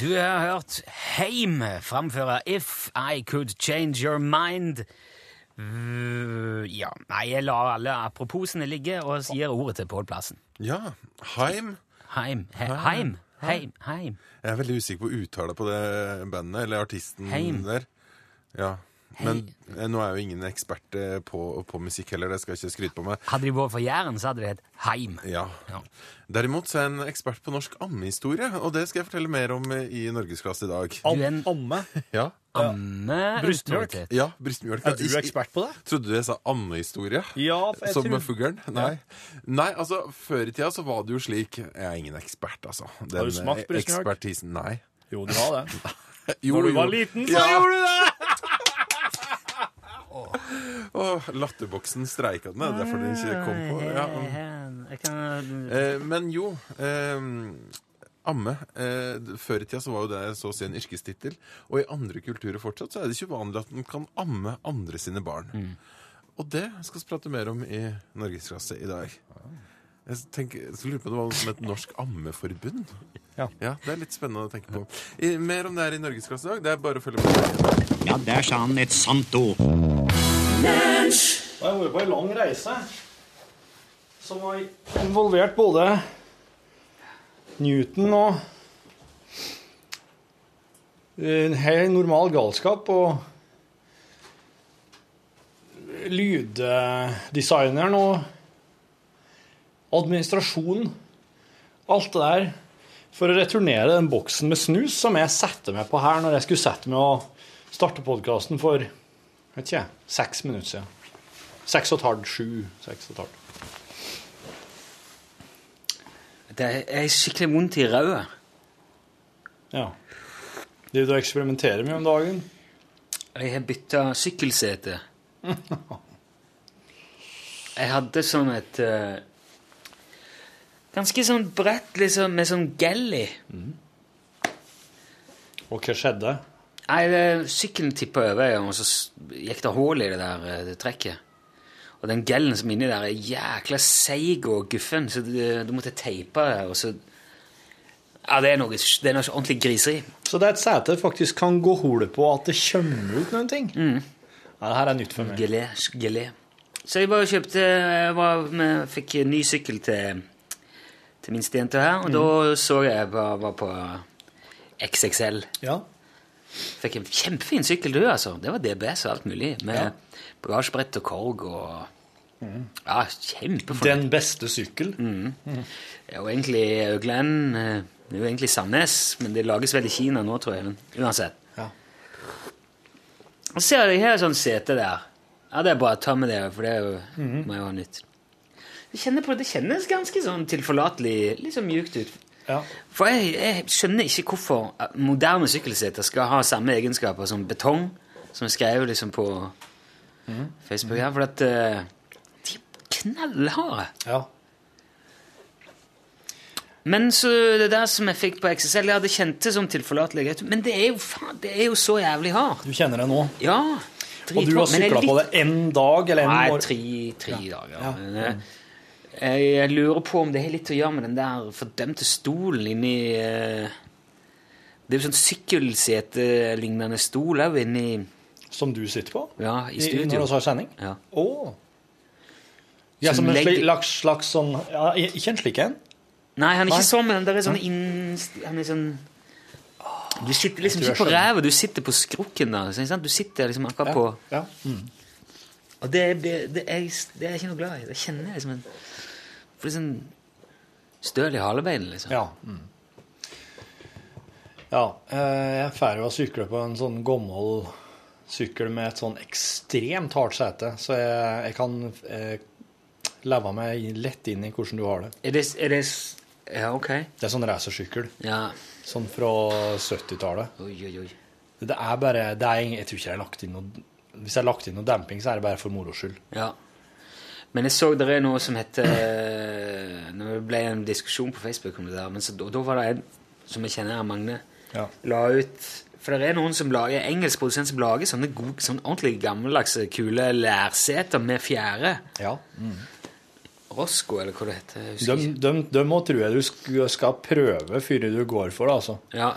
Du har hørt Heim framføre If I Could Change Your Mind. Uh, ja, nei, jeg lar alle aproposene ligge og gir ordet til Pål Plassen. Ja, Heim. Heim. He heim. Heim. Heim. Jeg er veldig usikker på uttale på det bandet, eller artisten Heim. der. Ja, men eh, nå er jo ingen ekspert eh, på, på musikk heller, det skal jeg ikke skryte på meg. Hadde de vært fra Jæren, så hadde det hett Heim. Ja. Ja. Derimot så er jeg en ekspert på norsk ammehistorie, og det skal jeg fortelle mer om eh, i Norgesklasse i dag. Du er en Amme. Ja, amme... Brystmjølk. autoritet. ja brystmjølk. Er du ekspert på det? Trodde du jeg sa ammehistorie? Ja, for jeg Som tror med fuglen? Nei. Nei, altså, før i tida så var det jo slik Jeg er ingen ekspert, altså. Den, Har du smakt eh, brystmjølk? Ekspertisen Nei. Jo, du har det. Jo, Når du jo. var liten, så Ja. gjorde du det! Åh, latterboksen streika den, det er derfor den ikke kom på. Ja. Kan Eh, men jo eh, Amme. Eh, før i tida så var jo det så å si en yrkestittel. Og i andre kulturer fortsatt så er det ikke uvanlig at en kan amme andre sine barn. Og det skal vi prate mer om i Norgesklasse i dag. Jeg tenker, jeg skulle lurer på om det var noe som et norsk ammeforbund. Ja. Det er litt spennende å tenke på. I, mer om det her i Norgesklasse i dag. Det er bare å følge med. Ja, der sa han et sant ord. Jeg har vært på en lang reise som har involvert både Newton og en helt normal galskap og lyddesigneren og administrasjonen. Alt det der for å returnere den boksen med snus som jeg satte meg på her når jeg skulle sette meg og starte podkasten for vet ikke jeg, seks minutter siden. Seks og et halvt, sju, seks og et halvt. Det er skikkelig vondt i ræva. Ja. Det du eksperimenterer med om dagen? Jeg har bytta sykkelsete. Jeg hadde sånn et uh, Ganske sånn brett liksom, med sånn gell i. Og hva skjedde? Nei, Sykkelen tippa over, og så gikk det hull i det der eh, det trekket. Og den gellen som er inni der, er jækla seig og guffen, så du, du måtte teipe det. og så... Ja, det er noe, det er noe ordentlig griseri. Så det er et sete faktisk kan gå hull på at det kommer ut noen ting? Ja, det her er nytt for meg. Gelé. gelé. Så jeg bare kjøpte Jeg var fikk ny sykkel til, til minstejenta her, og da så jeg bare var på XXL. Ja. Fikk en kjempefin sykkel, du, altså. Det var DBS og alt mulig. Med Ja. bagasjebrett og korg og Ja, kjempefornøyd. Den beste sykkel? Det er jo egentlig Augland eh, Det er jo egentlig Sandnes, men det lages vel i Kina nå, tror jeg. Men uansett. Ja. Og så ser jeg her sånn sete der. Ja, det er bare å ta med det, for det er jo, må jo ha nytt. Det kjennes ganske sånn tilforlatelig, litt sånn mjukt ut. Ja. For jeg, jeg skjønner ikke hvorfor moderne sykkelseter skal ha samme egenskaper som betong, som jeg skrev liksom på Facebook her, for at uh, de er knallharde. ja. Men så det der som jeg fikk på XSL, ja, det kjentes som tilforlatelig men det er jo faen, det er jo så jævlig hardt. Du kjenner det nå? Ja, Og du har sykla på det én dag eller en Nei, tre, tre, ja. dager. Ja. Men, eh, jeg, lurer på om det har litt å gjøre med den der fordømte stolen inni eh, Det er jo sånn sykkelsetelignende stol òg inni Som du sitter på? Ja, i I, når du har sending? Ja. Oh. Ja, Som som en legger- slags, slags sånn ja, Ikke en slik en? Nei, han er Nei. ikke sånn, men det er sånn inn... Han er sånn Du sitter liksom ikke på ræva, du sitter på skrukken. ikke sant? Du sitter liksom akkurat på Ja. Og det, er- det, er, det er jeg ikke noe glad i. Det kjenner jeg liksom en Er sånn støl i halebeinet, liksom. Ja. Mm. ja eh, jeg drar jo å sykle på en sånn gammel sykkel med et sånn ekstremt hardt sete, så jeg, jeg kan eh, leve meg lett inn i hvordan du har det. Er det, er det Ja, ok. Det er sånn racersykkel, Ja. sånn fra 70-tallet. Oi, oi, oi. Det er bare det er, Jeg tror ikke jeg har lagt inn noe Hvis jeg har lagt inn noe damping, så er det bare for moro skyld. Ja. Men jeg så det er noe som heter Når det ble en diskusjon på Facebook om det der, men så, da, da var det en som jeg kjenner her, Magne, Ja. la ut For det er noen som lager engelsk produsent som lager sånne gode, sånne ordentlig gammeldagse, kule lærseter med fjære. ja. Rosco, eller hva det heter. De, de, de må tro jeg du skal prøve før du går for det, altså. Ja.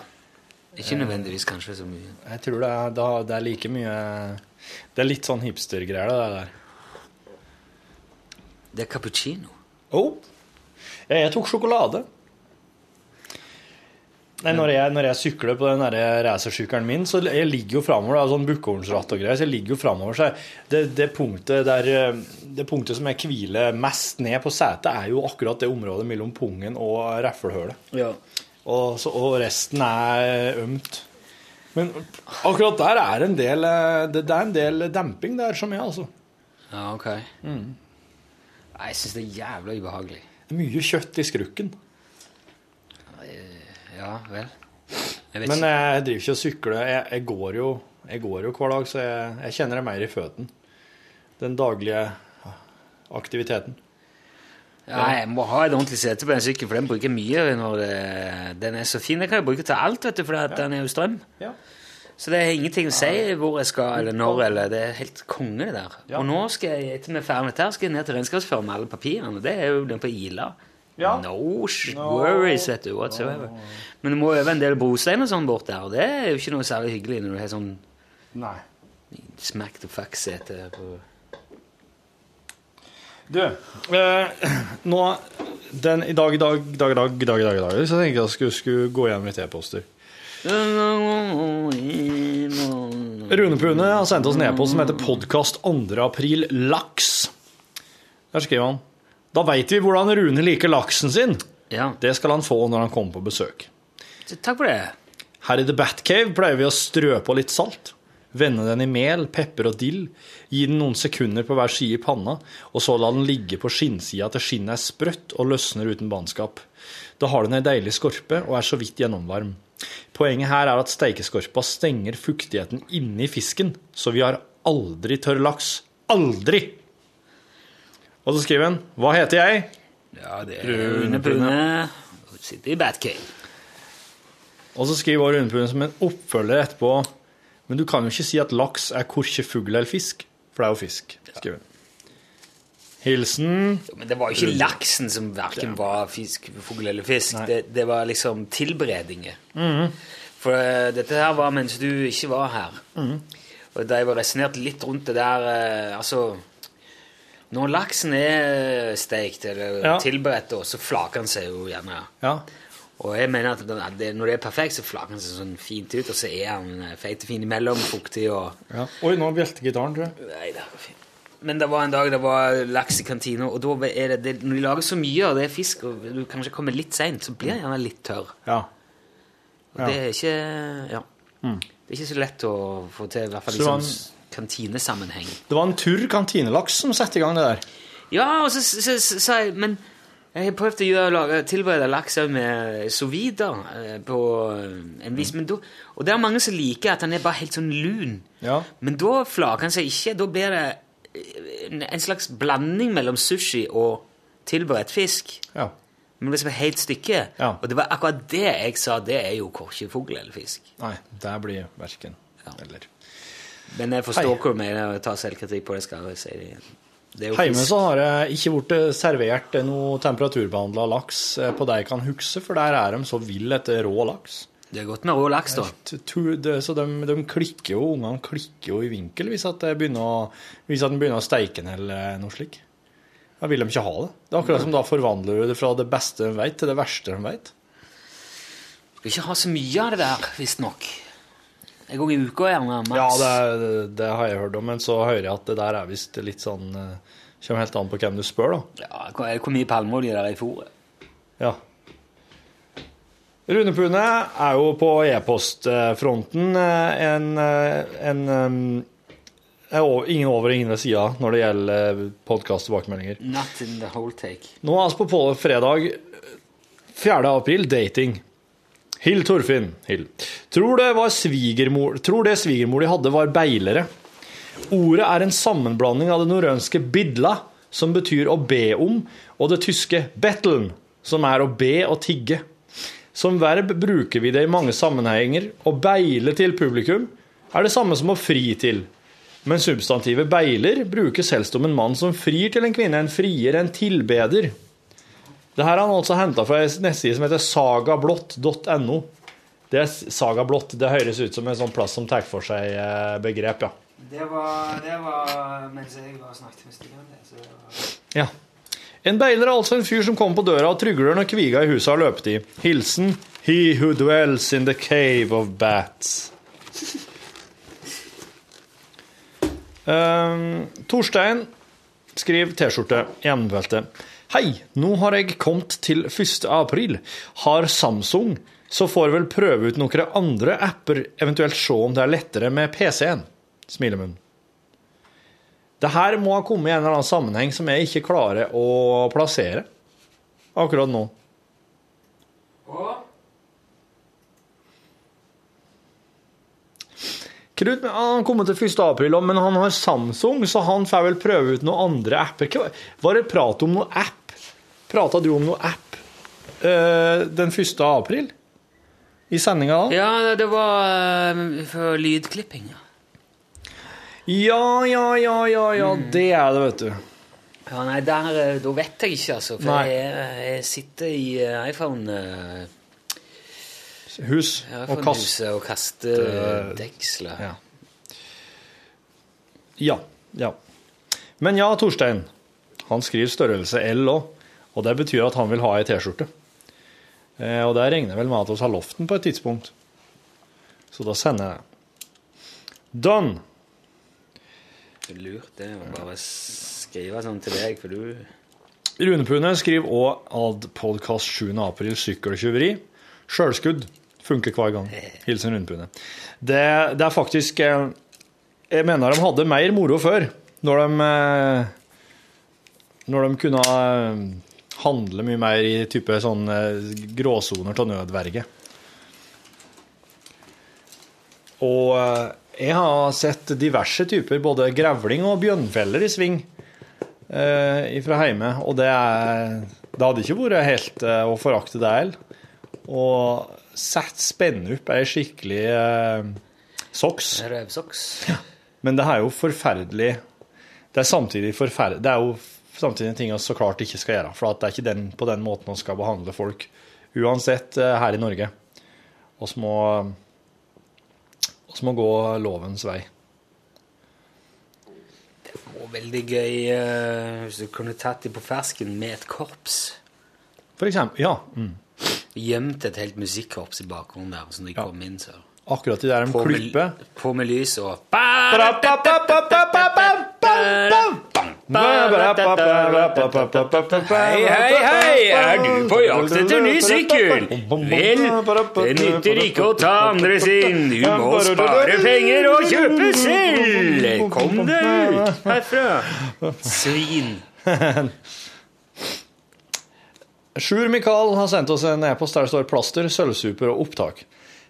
Ikke nødvendigvis kanskje så mye. Jeg tror det er, det er like mye Det er litt sånn hipstergreier, det der. Det er cappuccino. Oh. Jeg, tok sjokolade. Nei, når, jeg, når jeg sykler på den racersykkelen min, så jeg ligger jo framover. Er sånn bukkehornsratt og greier, så jeg ligger jo framover. Så det, det, punktet der, det punktet som jeg hviler mest ned på setet, er jo akkurat det området mellom pungen og raffelhølet. Ja. Og, og resten er ømt. Men akkurat der er en del eh, Det, det er en del demping der, som jeg, altså. Ja, ok. Nei, Jeg syns det er jævla ubehagelig. Det er mye kjøtt i skrukken. Ja vel. Jeg vet Men ikke. jeg driver ikke og sykler. Jeg, jeg, går jo, jeg går jo hver dag, så jeg, jeg kjenner det mer i føttene. Den daglige aktiviteten. Ja, jeg må ha et ordentlig sete på den sykkelen, for den bruker mye når det, den er så fin. Den kan jeg bruke til alt, vet du, for ja. den er jo strøm. Ja. Så det er ingenting å si hvor jeg skal, eller når, eller det er helt konge, det der. Ja. Og nå skal jeg, etter vi er ferdig med dette, skal jeg ned til regnskapsføreren med alle papirene, det er jo den på Ila. Ja. No, no worries, vet du, whatsoever. Men du må øve en del brostein og sånn bort der, og det er jo ikke noe særlig hyggelig når du har sånn Nei. smack the fuck-sete på... Du, eh, nå den, I dag, i dag, i dag, i dag, i dag, i dag, i dag, så tenkte jeg at jeg skulle, skulle gå gjennom litt e-poster. Rune Pune har sendt oss en e-post som heter 'Podkast 2. april laks'. Der skriver han Da veit vi hvordan Rune liker laksen sin. Ja, Det skal han få når han kommer på besøk. takk for det. Her i The Batcave pleier vi å strø på litt salt. Vende den i mel, pepper og dill. Gi den noen sekunder på hver side i panna, og så la den ligge på skinnsida til skinnet er sprøtt og løsner uten bannskap. Da har den ei deilig skorpe og er så vidt gjennomvarm. Poenget her er at steikeskorpa stenger fuktigheten inni fisken, så vi har aldri tørr laks. Aldri! Og så skriver han Hva heter jeg? Ja, det er Rune Pune. Sitter i Batcave. Og så skriver Rune Pune som en oppfølger etterpå Men du kan jo ikke si at laks er korkje fugl eller fisk, for det er jo fisk. skriver han. Hilsen Jo, Men det var jo ikke laksen som verken var fisk, fugl eller fisk. Det, det var liksom tilberedninger. For uh, dette her var mens du ikke var her. Og da jeg var resonnert litt rundt det der uh, Altså Når laksen er steikt eller Ja. tilberedt, så flaker den seg jo gjerne. Ja. Og jeg mener at det, når det er perfekt, så flaker den seg sånn fint ut, og så er den eh, feit og fin imellom, fuktig og ja. Oi, nå bjelte gitaren, tror jeg. Nei, det er fint. Men det var en dag det var laks i kantina, og da er det, det, når de lager så mye av det fisk, og du kanskje kommer litt seint, så blir den gjerne litt tørr. Ja. Og det er ikke Ja. Det er ikke så lett å få til, i hvert fall i liksom, sånn kantinesammenheng. Det var en tur kantinelaks som satte i gang det der. Ja, og så sa jeg Men jeg har prøvd å lage, tilberede laks med sous vide eh, på en vis Men da Og det er mange som liker at den er bare helt sånn lun. Ja. Men da flaker han seg ikke. Da blir det en- slags blanding mellom sushi og tilberedt fisk. ja. Men liksom helt stykke. Ja. Og det var akkurat det jeg sa. Det er jo korkje fugl eller fisk. Nei, det blir verken Ja. eller. Men jeg forstår Hei. hva du mener, og tar selvkritikk på det. skal jeg si det igjen. Hjemme så har jeg ikke blitt servert noe temperaturbehandla laks eh, på det jeg kan huske, for der er de så vill etter rå laks. Det er godt med rå laks, da. Det- Så de, de klikker jo, ungene klikker jo i vinkel hvis at, det begynner begynner å steike den eller noe slik. Da vil de ikke ha det. Det er akkurat som da forvandler du det fra det beste de vet, til det verste de vet. Skal ikke ha så mye av det der, visstnok. Jeg går i uka, gjerne. Mats. Ja, det, det, det har jeg hørt om, men så hører jeg at det der er visst litt sånn eh, Kommer helt an på hvem du spør, da. Ja, hvor mye palmeolje der er i fôret? Ja. Rune Pune er jo på e-postfronten en, en, eh, en eh, er over- ingen over og ingen ved sida når det gjelder podkast-tilbakemeldinger. Not in the whole take. Nå er vi på på fredag 4. april, dating. Hill Torfinn. Hill. Tror det var svigermor Tror det svigermor de hadde, var beilere. Ordet er en sammenblanding av det norrønske 'bidla', som betyr å be om, og det tyske 'betteln', som er å be og tigge. Som verb bruker vi det i mange sammenhenger. Å beile til publikum er det samme som å fri til. Men substantivet beiler brukes helst om en mann som frir til en kvinne, en frier, en tilbeder. Det her har han altså henta fra en nettside som heter sagablått.no. Det er sagablått. Det høres ut som en sånn plass som tar for seg eh, begrep, ja. Det var, det var mens jeg var snakket med Stian. det, så det var- ja. En beiler er altså en fyr som kommer på døra og trygler når kviga i huset har løpetid. Hilsen He who dwells in the cave of bats. Um, Torstein skriver T-skjorte i emnefeltet. Hei, nå har jeg kommet til 1. april. Har Samsung, så får vel prøve ut noen andre apper, eventuelt se om det er lettere med PC-en. Smilemunn. Det her må ha kommet i en eller annen sammenheng som jeg ikke klarer å plassere akkurat nå. Krut han har kommet til 1. april, men han har Samsung, så han får vel prøve ut noen andre apper. Var det prat om noen app Prata du om noen app uh, den 1. april? I sendinga da? Ja, det var uh, for lydklipping. ja. Ja, ja, ja, ja, ja. Det er det, vet du. Ja, nei, der, eh, Da vet jeg ikke, altså. For jeg, jeg sitter i eh, iPhone eh, Hus og kast. og kaster deksler. Ja. Ja. Ja. Men ja, Torstein. Han skriver størrelse L òg, og det betyr at han vil ha ei T-skjorte. Eh, og det regner vel med at vi har lovt den på et tidspunkt. Så da sender jeg det. Done! Lurt, det var bare å skrive sånn til deg, for du Rune Pune skriver òg ad podkast 7. april sykkeltyveri. Sjølskudd. Funker hver gang. Hilsen Rune Pune. Det, det er faktisk eh, Jeg mener de hadde mer moro før, når de eh, Når de kunne eh, handle mye mer i type sånn gråsoner av nødverge. Og eh, jeg har sett diverse typer, både grevling og bjørnfeller i sving eh, fra hjemme, og det, er, det hadde ikke vært helt eh, å forakte det heller. Og sett opp ei skikkelig eh, soks. Røvsoks. Men det er jo forferdelig Det er samtidig forferdelig Det er jo samtidig en ting vi så klart ikke skal gjøre. For at det er ikke den, på den måten vi skal behandle folk uansett eh, her i Norge. Vi må, oss må gå lovens vei. Det var veldig gøy eh, hvis du kunne tatt dem på fersken med et korps. For eksempel Ja. Mm. Gjemt et helt musikkorps i bakgrunnen der, så de ja. kom inn, så Akkurat i der de klipper. på med lys og Hei, hei, hei! Er du på jakt etter ny sykkel? Vel, det nytter ikke å ta andre sin. Du må spare penger og kjøpe selv. Kom deg ut herfra. Svin. Sjur Mikael har sendt oss en e-post der det står plaster, sølvsuper og opptak.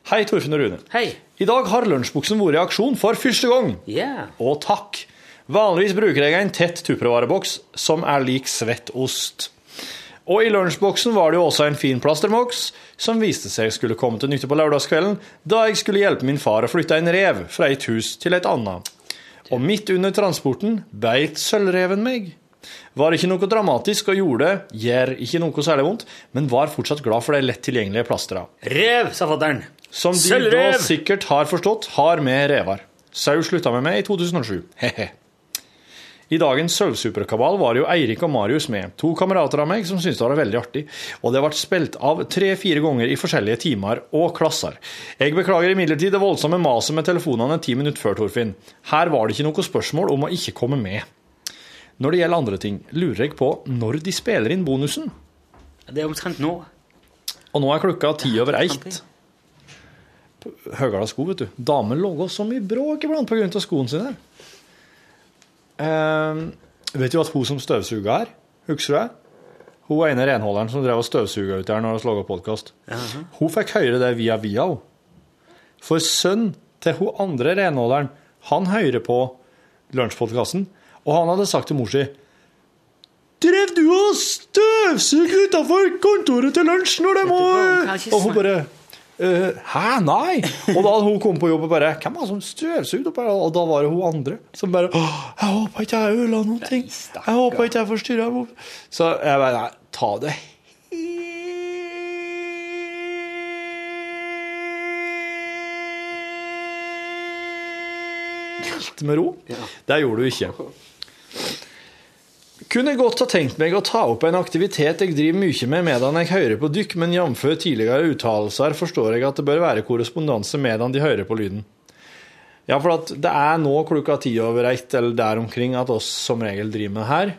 Hei, Torfinn og Rune. Hei. I dag har lunsjbuksen vært i aksjon for første gang. Ja. Og takk. Vanligvis bruker jeg en tett tuppervareboks som er lik svett ost. Og i lunsjboksen var det jo også en fin plasterboks som viste seg skulle komme til nytte på lørdagskvelden, da jeg skulle hjelpe min far å flytte en rev fra et hus til et annet. Og midt under transporten beit sølvreven meg. Var ikke noe dramatisk og gjorde, gjør ikke noe særlig vondt, men var fortsatt glad for de lett tilgjengelige plastra. Rev, sa fatter'n. Som de Sølvrev! da sikkert har forstått, har med revar. Sau slutta med meg i 2007. He-he. I dagens Sølvsuperkabal var jo Eirik og Marius med, to kamerater av meg som syntes det var veldig artig, og det ble spilt av tre-fire ganger i forskjellige timer og klasser. Jeg beklager imidlertid det voldsomme maset med telefonene ti minutter før, Torfinn. Her var det ikke noe spørsmål om å ikke komme med. Når det gjelder andre ting, lurer jeg på når de spiller inn bonusen. Det er omtrent nå. Og nå er klokka ti over eitt. Høgala sko, vet du. Damer lager så mye bråk iblant av skoene sine. Eh, vet du at hun som støvsuga her, husker du det? Hun ene renholderen som drev og støvsuga ut her når vi laga podkast. Hun fikk høre det via via, hun. For sønnen til hun andre renholderen, han hører på lunsjpodkasten, og han hadde sagt til mor si Drev du og støvsugde utafor kontoret til lunsj når de må Og hun bare «Eh, Hæ, nei? Og da hadde hun kommet på jobb og bare Hvem var det som støvsugde opp her? Og da var det hun andre som bare «Åh, Jeg håper ikke jeg ødela noen ting. Jeg håper ikke jeg forstyrra. Så jeg bare Nei, ta det helt med ro. Det gjorde du ikke. Kunne godt ha tenkt meg å ta opp en aktivitet jeg driver mye med medan jeg hører på dykk, men jf. tidligere uttalelser forstår jeg at det bør være korrespondanse medan de hører på lyden. Ja, for at det er nå klokka ti over ett eller der omkring at oss som regel driver med det her.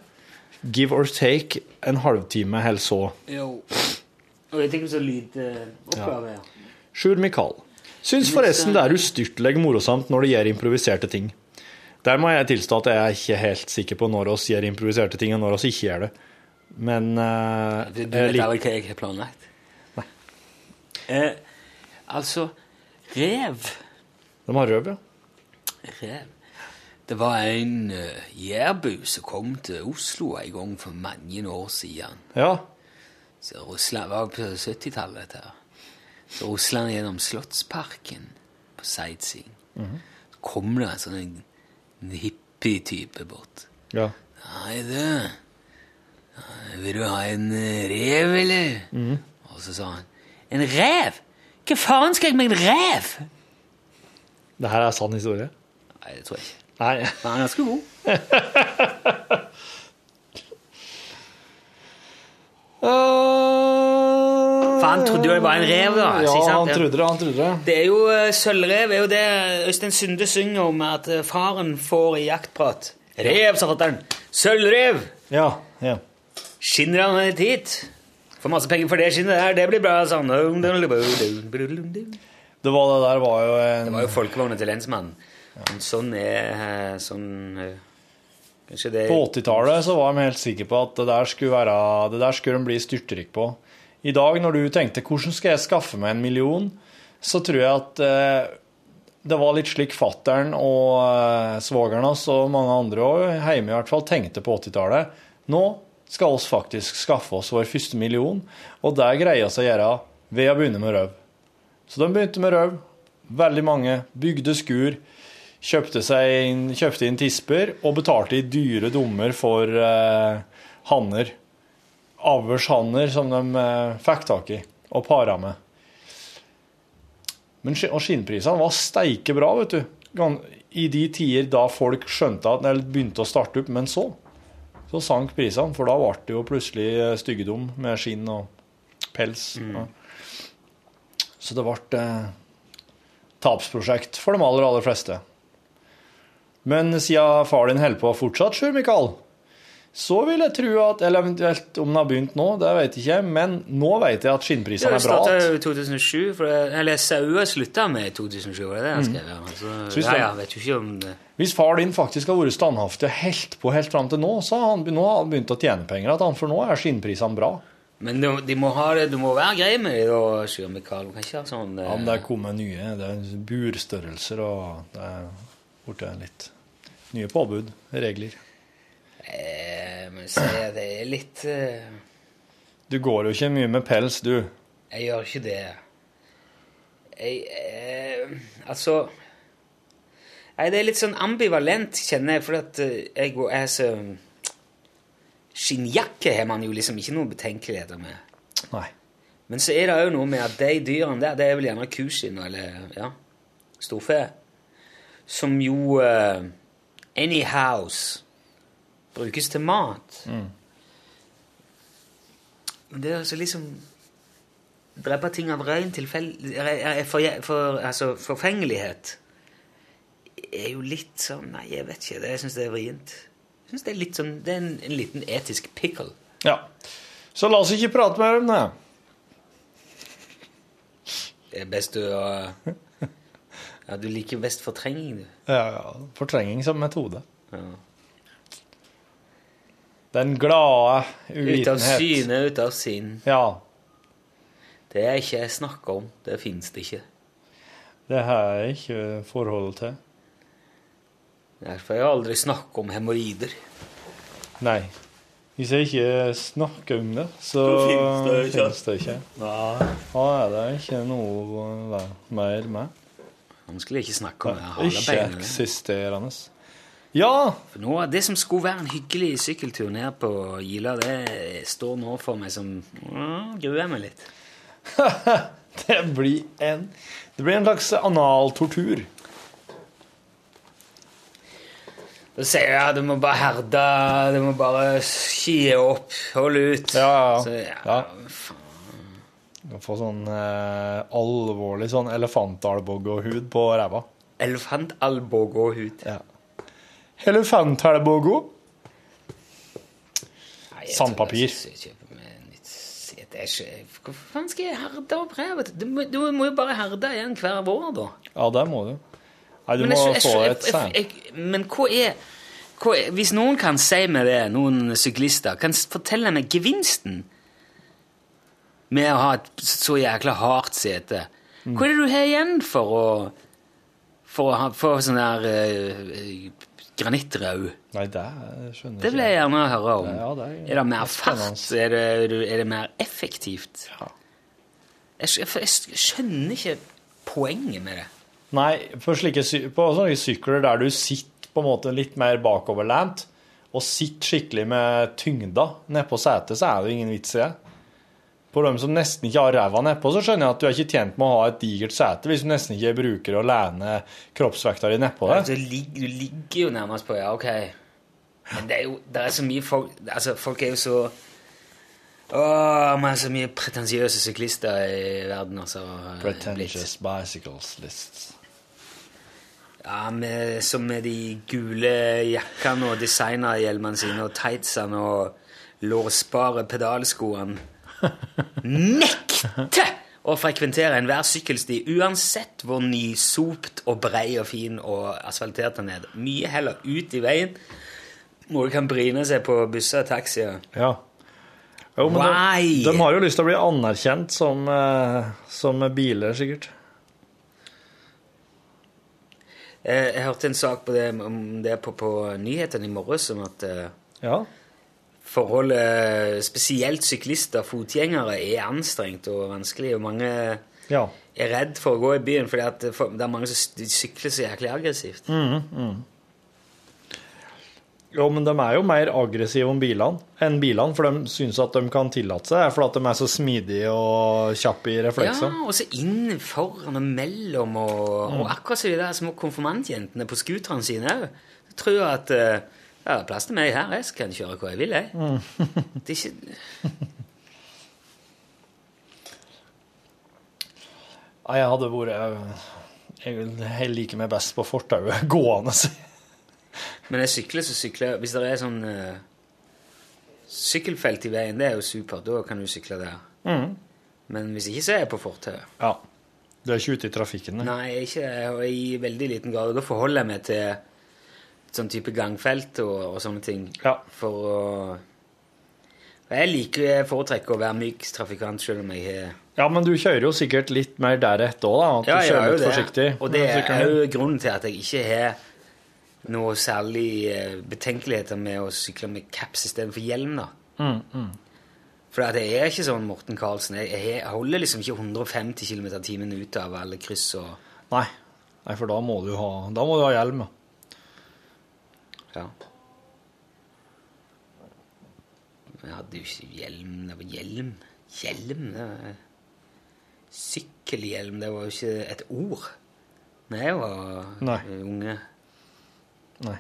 Give or take en halvtime eller så. Jo. Og jeg tenker så lydoppgave. Ja. Sjur Mikael. Syns forresten det er ustyrtelig morosamt når det gjør improviserte ting. Der må jeg tilstå at jeg er ikke helt sikker på når oss gjør improviserte ting, og når oss ikke gjør det. Men uh, Du, du vet aldri hva jeg har planlagt? Nei. Eh, altså Rev. De har røv, ja. Rev. Det var en uh, jærbu som kom til Oslo en gang for mange år siden. Ja. Så Russland var på 70-tallet, dette her. Så Russland gjennom Slottsparken på sightseeing. Så kom det en sånn en, hippie-type bort. ja. Nei, du. Vil du ha en eh, rev, eller? Og så sa han En rev? Hva faen skal jeg med en rev? Det her er sann historie? Nei, det tror jeg ikke. Nei. Men han er ganske god. For han trodde jo det var en rev, da. Ja, han trodde det. han trodde det. Det er jo eh, Sølvrev er jo det Øystein Sunde synger om at eh, faren får i jaktprat. Rev, sa fatter'n. Sølvrev! Ja, ja. Skinner han litt hit? Får masse penger for det skinnet der. Det blir bra, Sånn. Det Det var det der var jo en var jo folkevogna til lensmannen. Men sånn er eh, sånn det På 80-tallet så var de helt sikre på at det der skulle være Det der skulle de bli styrtrik på. I dag, når du tenkte 'hvordan skal jeg skaffe meg en million', så tror jeg at eh, det var litt slik fattern og eh, svogeren hans og mange andre òg, hjemme i hvert fall, tenkte på 80-tallet. Nå skal oss faktisk skaffe oss vår første million, og det greier vi å gjøre ved å begynne med røv. Så de begynte med røv. Veldig mange bygde skur, kjøpte, inn, kjøpte inn tisper og betalte i dyre dommer for eh, hanner. Avlshanner som de eh, fikk tak i og para med. Men, og skinnprisene var steike bra, vet du. I de tider da folk skjønte at, eller begynte å starte opp, men så så sank prisene, for da ble det jo plutselig eh, styggedom med skinn og pels. Ja. Så det ble eh, tapsprosjekt for de aller, aller fleste. Men siden far din holder på fortsatt, Sjur Mikael, så vil jeg tro at Eller eventuelt om den har begynt nå, det vet jeg ikke, men nå vet jeg at skinnprisene er bra. starta att. jo i 2007, for det, eller Saua slutta med i 2007, var det det han skrev? Mm. altså, Synes ja, ja, vet jo ikke om det Hvis far din faktisk har vært standhaftig og helt på helt fram til nå, så har han, nå har han begynt å tjene penger. At han, for nå er skinnprisene bra. Men de, de må ha det, du må være grei med det, da, Sjur Mikael. Du kan ikke ha sånn Ja, men det er kommet nye det er burstørrelser, og det er blitt litt nye påbud, regler. Eh, Men se, det er litt eh, Du går jo ikke mye med pels, du. Jeg gjør ikke det. Jeg eh, Altså Nei, det er litt sånn ambivalent, kjenner jeg, for at jeg og jeg så Skinnjakke har man jo liksom ikke noen betenkeligheter med. Nei. Men så er det òg noe med at de dyrene der, det er vel gjerne kuskinn eller ja, storfe, som jo uh, anyhows brukes til mat. Men det er altså liksom Drepe ting av ren tilfell... eh, For, for, altså, forfengelighet er jo litt sånn Nei, jeg vet ikke. Det, jeg syns det er vrient. Jeg synes det er litt sånn, det er en, en liten etisk pickle. Ja. Så la oss ikke prate mer om det. Det er best å Ja, du liker best fortrenging, du. Ja, ja. Fortrenging som metode. Ja. Den glade Ut av syne, ut av sinn. Ja. Det er ikke jeg snakker om. Det fins det ikke. Det har jeg ikke forhold til. Derfor har jeg aldri snakket om hemoroider. Nei. Hvis jeg ikke snakker om det, så finnes det ikke. ikke. Da er det ikke noe mer med. Han skulle ikke snakke om det. Ikke eksisterende. Ja! For nå, Det som skulle være en hyggelig sykkeltur ned på Gila, det står nå for meg som Å, Gruer meg litt. Det blir en Det blir en slags analtortur. Da sier jeg at du må bare herde, du må bare kie opp, holde ut. Ja, ja, Så, ja. ja. Du får sånn eh, alvorlig sånn elefantalboggo-hud på ræva. Elefantalbogåhud. Ja. Jeg Sandpapir. Hvorfor faen skal jeg herde opp revet? Du, må- du må jo bare herde igjen hver vår, da. Ja, det må du. Nei, du må jeg- få jeg- et sein. jeg- Men hva er, hva er Hvis noen kan si meg det, noen syklister, kan s- fortelle meg gevinsten med å ha et så jækla hardt sete. Hva er det du har igjen for å For å ha for sånn der eh, Granittrød. Nei, det skjønner jeg Det vil jeg gjerne høre om. Ja, det er- er det mer er fart? Er det, er det mer effektivt? Jeg, skj- jeg skjønner ikke poenget med det. Nei, på, slike, på sånne sykler der du sitter på en måte litt mer bakoverlent, og sitter skikkelig med tyngda nedpå setet, så er det ingen vits i det. På dem som nesten ikke har ræva nedpå, så skjønner jeg at du er ikke tjent med å ha et digert sete hvis du nesten ikke bruker å lene kroppsvekta di nedpå det. Du, ligger, du ligger jo nærmest på, ja, ok. Men det er jo det er så mye folk Altså, folk er jo så Å, man er så mye pretensiøse syklister i verden, altså. Pretentious bicycles lists. Ja, med, som med de gule jakkene og designerhjelmene sine og tightsene og låsbare pedalskoene. Nekte å frekventere enhver sykkelsti, uansett hvor nysopt og brei og fin og asfaltert den er. Mye heller ut i veien, hvor du kan bryne seg på busser og taxier. Ja. Jo, men de, de har jo lyst til å bli anerkjent som, eh, som biler, sikkert. Jeg, jeg hørte en sak på det, om det på, på nyhetene i morges, om at eh, Ja. Forholdet, spesielt syklister, fotgjengere, er anstrengt og vanskelig. Og mange ja. er redd for å gå i byen fordi at det er mange som sykler så jæklig aggressivt. Jo, men de er jo mer aggressive om bilene enn bilene, for de syns at de kan tillate seg, for at de er så smidige og kjappe i Ja, og så inn foran og mellom, og, og akkurat som de der små konfirmantjentene på scooterne sine òg. Tror jeg at eh, ja, det er plass til meg her, jeg kan kjøre hvor jeg vil, jeg. Det er ikke Nei, jeg hadde vært Jeg jeg liker meg best på fortauet gående. Men jeg sykler, så sykler jeg Hvis det er sånn uh, sykkelfelt i veien, det er jo supert. Da kan du sykle der. Men hvis ikke, så er jeg på fortauet. Ja. Du er ikke ute i trafikken? nei? Nei, ikke jeg, i veldig liten grad. Da forholder jeg meg til sånn type gangfelt og, og sånne ting. Ja. For å Jeg liker jeg foretrekker å være myk trafikant selv om jeg har Ja, men du kjører jo sikkert litt mer deretter òg, da. At Ja, du kjører litt det. forsiktig. Og det er jo grunnen til at jeg ikke har noe særlig eh, betenkeligheter med å sykle med caps istedenfor hjelm. da. Mm, For det er ikke sånn Morten Karlsen. Jeg, jeg holder liksom ikke 150 km i timen ut av alle kryss og Nei. Nei, for da må du ha, da må du ha hjelm. ja. Ja. Jeg hadde jo ikke hjelm. Det var hjelm. Hjelm det var... Sykkelhjelm, det var jo ikke et ord da jeg var Nei. unge. Nei.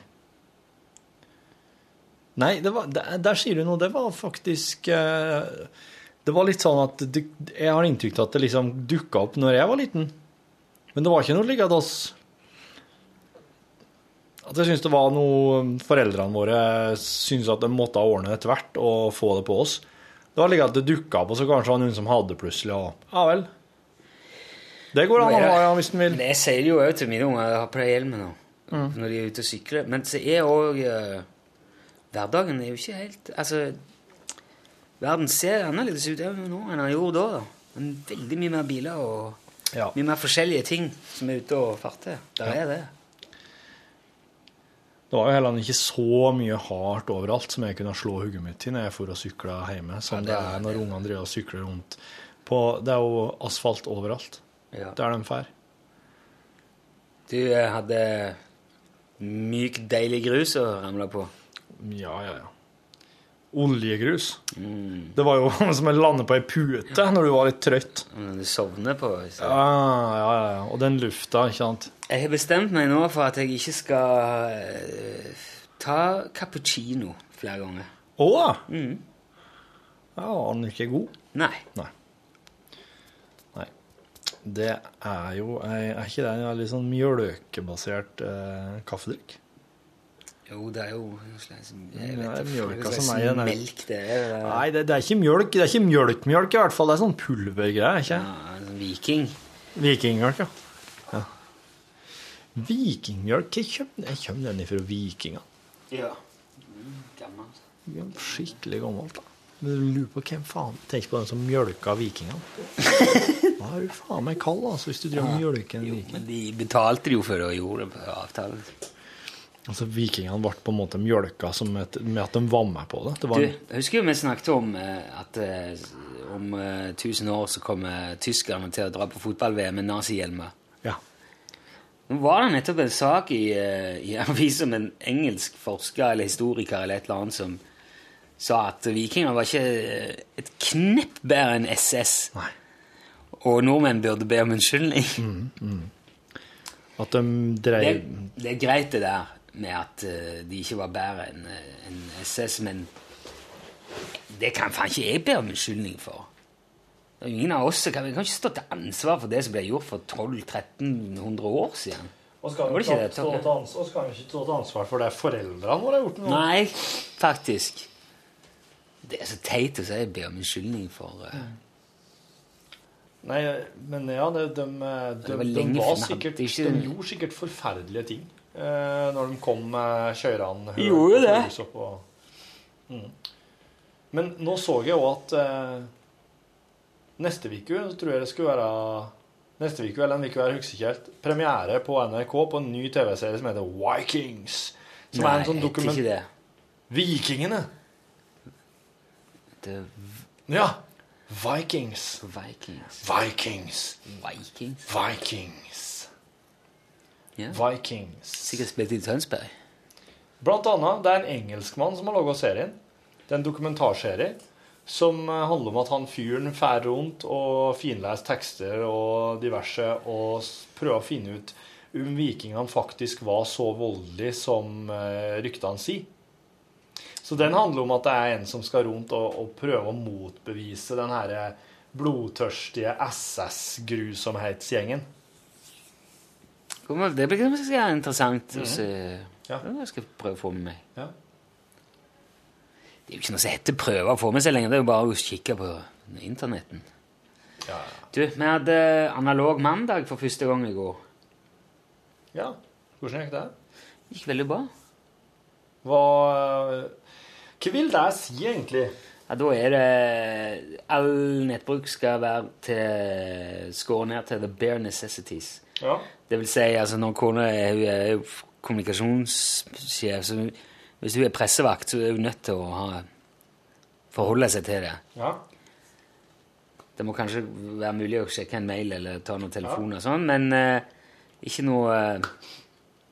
Nei, det var, der, der sier du noe. Det var faktisk eh, Det var litt sånn at Jeg har inntrykk av at det liksom dukka opp når jeg var liten. Men det var ikke noe liggende oss At jeg syns det var noe Foreldrene våre syntes at de måtte ordne etter hvert og få det på oss. Det var like at det dukka opp, og så kanskje var det noen som hadde plutselig og Ja vel. Det går an å ha, ja, hvis en vil. Jeg sier det jo òg til mine unger. Jeg har på deg hjelmen nå. Mm. Når de er ute og sykler. Men så er òg Hverdagen er jo ikke helt Altså Verden ser annerledes ut nå enn den gjorde da. da. Men veldig mye mer biler og Ja. mye mer forskjellige ting som er ute og farter. Der er det. Det var jo heller ikke så mye hardt overalt som jeg kunne slå hodet mitt til når jeg for og sykla hjemme, som Ja, det det er- er når ungene driver og sykler rundt på Det er jo asfalt overalt Ja. der de drar. Du hadde myk, deilig grus å ramle på. Ja, ja, ja. Oljegrus. Mm. Det var jo som å lande på ei pute når du var litt trøtt. Men du sovner på så. Ja, ja, ja. Og den lufta, ikke sant. Jeg har bestemt meg nå for at jeg ikke skal eh, ta cappuccino flere ganger. Å! Mm. Ja, var den ikke god? Nei. Nei. Nei. Det er jo Er ikke det en litt sånn mjølkebasert eh, kaffedrikk? Jo, det er jo en slags jeg Ja, vet ikke, mjølka som er i den melk det er. det er- Nei, det, det er ikke mjølk. Det er ikke mjølk-mjølk i hvert fall. Det er sånn pulvergreie, ikke Ja, sånn viking. Vikingmjølk, ja. ja. Vikingmjølk? Hvor kommer den ifra vikingene. Ja. Gammelt. Skikkelig gammelt, da. Men du lurer på hvem faen Tenk på den som mjølka vikingene. Da er du faen meg kald, altså, hvis du driver og mjølker en viking. Men de betalte jo for å gjøre det på avtalen. Altså, Vikingene ble på en måte mjølka som et, med at de var med på det. det var Du, husker jo vi snakket om eh, at eh, om eh, 1000 år så kommer tyskerne til å dra på fotball-VM med nazihjelmer. ja. Nå var det nettopp en sak i, eh, i avisen om en engelsk forsker eller historiker eller et eller annet som sa at vikinger var ikke eh, et knepp bedre enn SS. Nei. Og nordmenn burde be om unnskyldning. At de Det, det er greit det der med at eh, de ikke var bedre enn en SS, men det kan faen ikke jeg be om unnskyldning for. Ingen av oss kan, vi kan ikke stå til ansvar for det som ble gjort for 1200-1300 år siden. Og skal vi ikke stå til ansvar, for det foreldrene våre har gjort Noe. Nei, faktisk. Det er så teit å si be om unnskyldning for uh... Nei, men ja, de, de, de, var de, var sikkert, er de gjorde sikkert forferdelige ting eh, når de kom med kjørerne. De gjorde det. Mm. Men nå så jeg òg at eh, neste uke tror jeg det skulle være Neste uke eller en uke, jeg husker ikke helt. Premiere på NRK på en ny TV-serie som heter Vikings. Som Nei, er en sånn dokument... ikke det. Vikingene! det Ja. Vikings. Vikings. Vikings. Vikings? Vikings. Ja. Vikings. Sikkert spilt i Tønsberg. Blant annet, det er en engelskmann som har laga serien. Det er en dokumentarserie som eh, handler om at han fyren fer rundt og finleser tekster og diverse og prøver å finne ut om vikingene faktisk var så voldelige som eh, ryktene sier. Så den handler om at det er en som skal rundt og, og prøve å motbevise den her blodtørstige SS-grusomhetsgjengen. Det blir ganske interessant å se. Ja. Ja, Jeg prøve å få med meg. Ja. Det er jo ikke noe som heter prøve å få med seg lenger. Det er jo bare å kikke på internetten. Ja. Du, vi hadde analog mandag for første gang i går. ja. Hvordan gikk det? Det gikk veldig bra. Hva, hva vil det si, egentlig? Ja, da er det All nettbruk skal være til skåret ned til the bare necessities. Ja. Det vil si, altså når kona er, hun er jo kommunikasjonssjef, så hvis hun er pressevakt, så er hun nødt til å ha, forholde seg til det. ja. Det må kanskje være mulig å sjekke en mail eller ta noen telefon og sånn, men uh, ikke noe uh,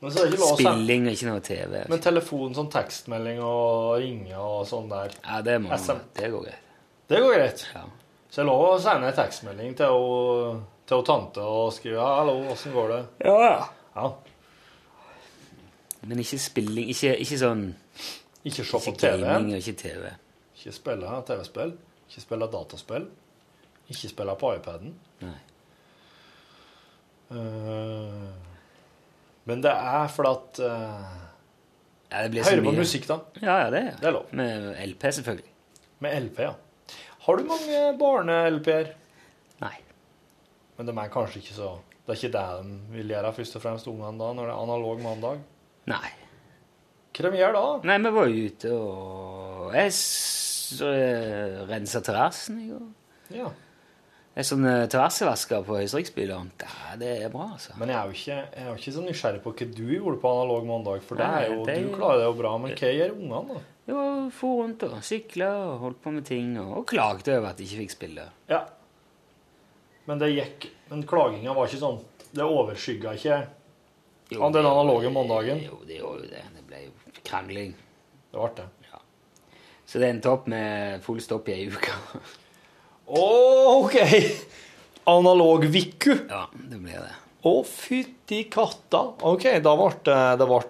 det ikke spilling og ikke noe TV. Men telefon, sånn tekstmelding og ringe og sånn der, Ja, det, må, det går greit. det går greit. Ja. Så er lov å sende en tekstmelding til hun, til tante og skrive 'hallo, åssen går det?' Ja, Ja. Men ikke spilling, ikke, ikke sånn Ikke se på TV. gaming ikke TV. Ikke spille TV-spill. Ikke spille dataspill. Ikke spille på iPaden. Nei. Uh, men det er fordi at uh, Ja, det blir så Høre på musikk, da. Ja, ja, det er, Det er lov. Med LP, selvfølgelig. Med LP, ja. Har du mange barne-LP-er? Nei. Men de er kanskje ikke så Det er ikke det de vil gjøre, først og fremst ungene da, når det er analog mandag? Nei. Hva de gjør da? Nei, vi var jo ute og Jeg øh, rensa terrassen i går. Ja. Jeg er sånn terrassevasker på Høystriksbyen. Ja, det er bra, altså. Men jeg er, jo ikke, jeg er jo ikke så nysgjerrig på hva du gjorde på analog mandag, for det er jo, det er du klarer det jo bra. Men hva gjør ungene, da? Jo, for rundt og sykla og holdt på med ting og, og klagde over at de ikke fikk spille. Ja. Men det gikk Men klaginga var ikke sånn Det overskygga ikke Jo, den analoge mandagen? Jo, det gjorde jo det. Det ble jo krangling. Det ble det. Ja. Så det endte opp med full stopp i ei uke. oh, OK! Analog Vikku. ja, det ble det. Å, fytti katta. OK, da ble det, det ble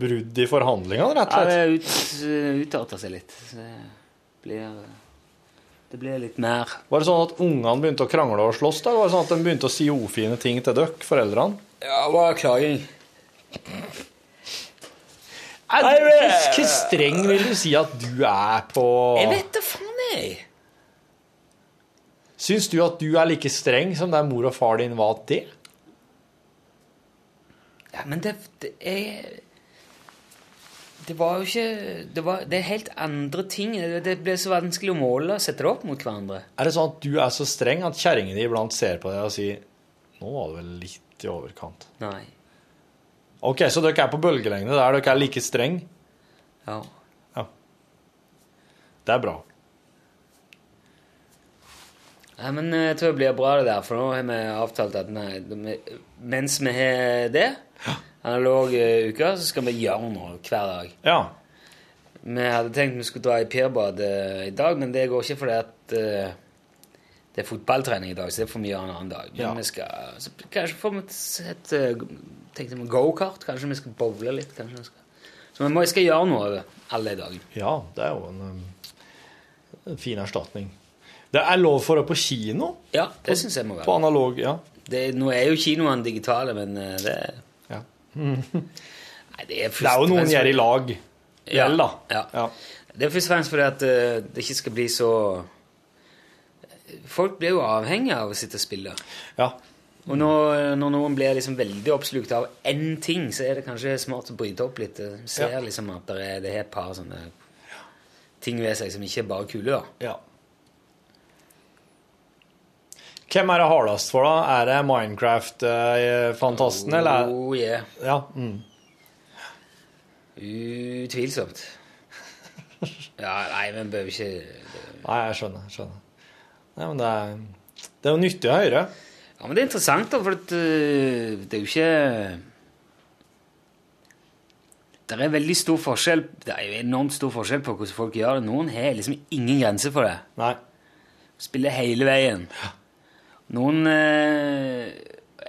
brudd i forhandlingene, rett Ja, og det slett. ut, utarta seg litt. Så det blir, det ble litt mer Var det sånn at ungene begynte å krangle og slåss? da? Var det sånn at de begynte å si ufine ting til dere, foreldrene? Ja, det var klaging. Hvor streng vil du si at du er på Jeg vet da faen, jeg. Syns du at du er like streng som der mor og far din var til? Ja, men det, det er Det var jo ikke Det, var, det er helt andre ting. Det, ble så vanskelig å måle og sette det opp mot hverandre. Er det sånn at du er så streng at kjerringene iblant ser på deg og sier Nå var det vel litt i overkant. Nei. OK, så dere er på bølgelengde der? Dere er like streng? Ja. Det er bra. Nei, men eh, jeg tror det blir bra det der, for nå har vi avtalt at nei, mens vi har det, analog eh, uke, så skal vi gjøre noe hver dag. Ja. Vi hadde tenkt vi skulle dra i Pirbad eh, i dag, men det går ikke fordi at eh, det er fotballtrening i dag, så det får vi gjøre en annen dag. Men Ja. vi skal, så kanskje får vi et tenkte vi go-kart, kanskje vi skal bowle litt, kanskje vi skal. Så vi må, skal gjøre noe alle i dag. ja, det er jo en, en fin erstatning. Det er lov for å på kino Ja, det synes jeg må være. på analog, ja. Det, nå er jo kinoene digitale, men det det Ja. Nei, det er, Det er jo noen gjør i lag. Ja, da. ja. Ja. Det er først og fremst fordi at eh, det ikke skal bli så Folk blir jo avhengige av å sitte og spille. ja. Og når, når noen blir liksom veldig oppslukt av én ting, så er det kanskje smart å bryte opp litt. Ser Ja. liksom at det er, det er et par sånne ting ved seg som ikke er bare kule. da. ja. Hvem er det hardest for, da? Er det Minecraft-fantasten, eller? er- Oh yeah. Ja. Mm. Utvilsomt. Ja, nei, men bør ikke Nei, jeg skjønner. jeg skjønner. Nei, men det er, det er jo nyttig å høre. Ja, men det er interessant, da, for øh, det er jo ikke Det er veldig stor forskjell Det er jo enormt stor forskjell på hvordan folk gjør det. Noen har liksom ingen grense for det. Nei. Spiller hele veien. Noen øh,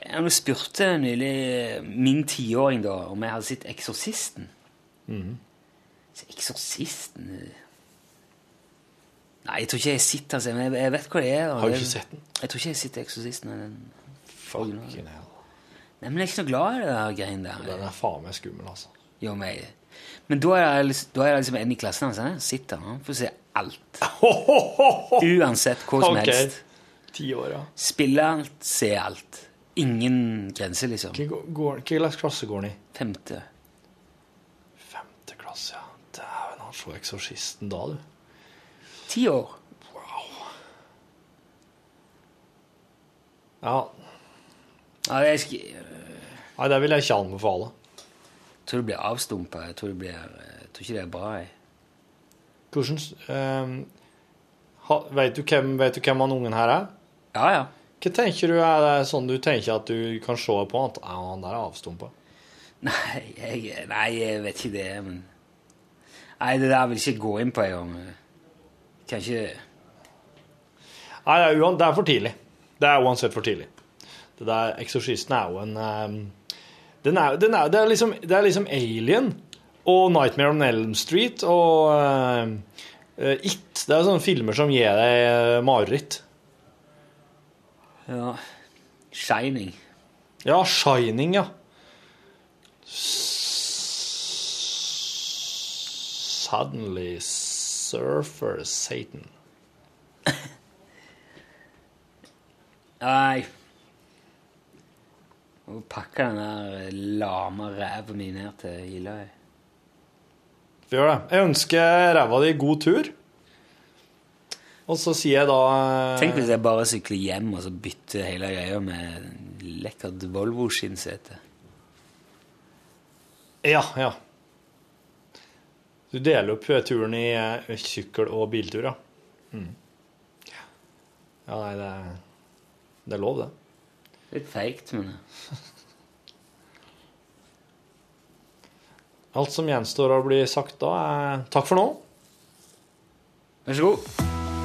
Jeg spurte nylig min tiåring da om jeg hadde sett 'Eksorsisten'. Så Eksorsisten øh. Nei, jeg tror ikke jeg sitter altså, men jeg- vet hva det er. Har du ikke sett den? Jeg tror ikke jeg sitter 'Eksorsisten'. Den. Fucking hell. Nei, men jeg er ikke noe glad i det der greiene der. Den er faen meg skummel, altså. Jo, men, men da er det, liksom- da er det liksom en i klassen hans. Han sitter han får se alt. Uansett hva som okay. helst. Ti år, ja. Spille alt, se alt. Ingen grense, liksom. Slags klasse går den i? Femte. Femte klasse, ja. Dæven, han så Eksorsisten da, du. Ti år. Ja. Nei, jeg, sk- Nei, det vil jeg ikke anbefale. tror du blir avstumpa. Jeg tror, det blir, jeg tror ikke det er bra. Jeg. Hvordan um, vet, du hvem, vet du hvem han ungen her er? Ja, ja. Hva tenker du er sånn du tenker at du kan se på at ja, han der er avstumpa? Nei, jeg, nei, jeg vet ikke det, men Nei, det der vil jeg ikke gå inn på engang. Kan ikke Nei, det er, uan, det er for tidlig. Det er uansett for tidlig. Det der Eksorsisten er jo en um, den er, den er, det, er liksom, det er liksom Alien og Nightmare on Elm Street og eh, It. Det er sånne filmer som gir deg eh, mareritt. Ja. Shining. Ja, Shining, ja. Suddenly surfer Satan. Nei. Må pakke den der lame ræva mi ned til jeg. Vi gjør det. Jeg ønsker ræva di god tur. Og så sier jeg da eh, Tenk hvis jeg bare sykler hjem og så bytter hele greia med lekkert Volvo-skinnsete. Ja, ja. Du deler opp turen i eh, sykkel- og bilturer. Mm. Ja, nei, det det er lov, det. Litt feigt, men Alt som gjenstår å bli sagt da, er takk for nå. Vær så god.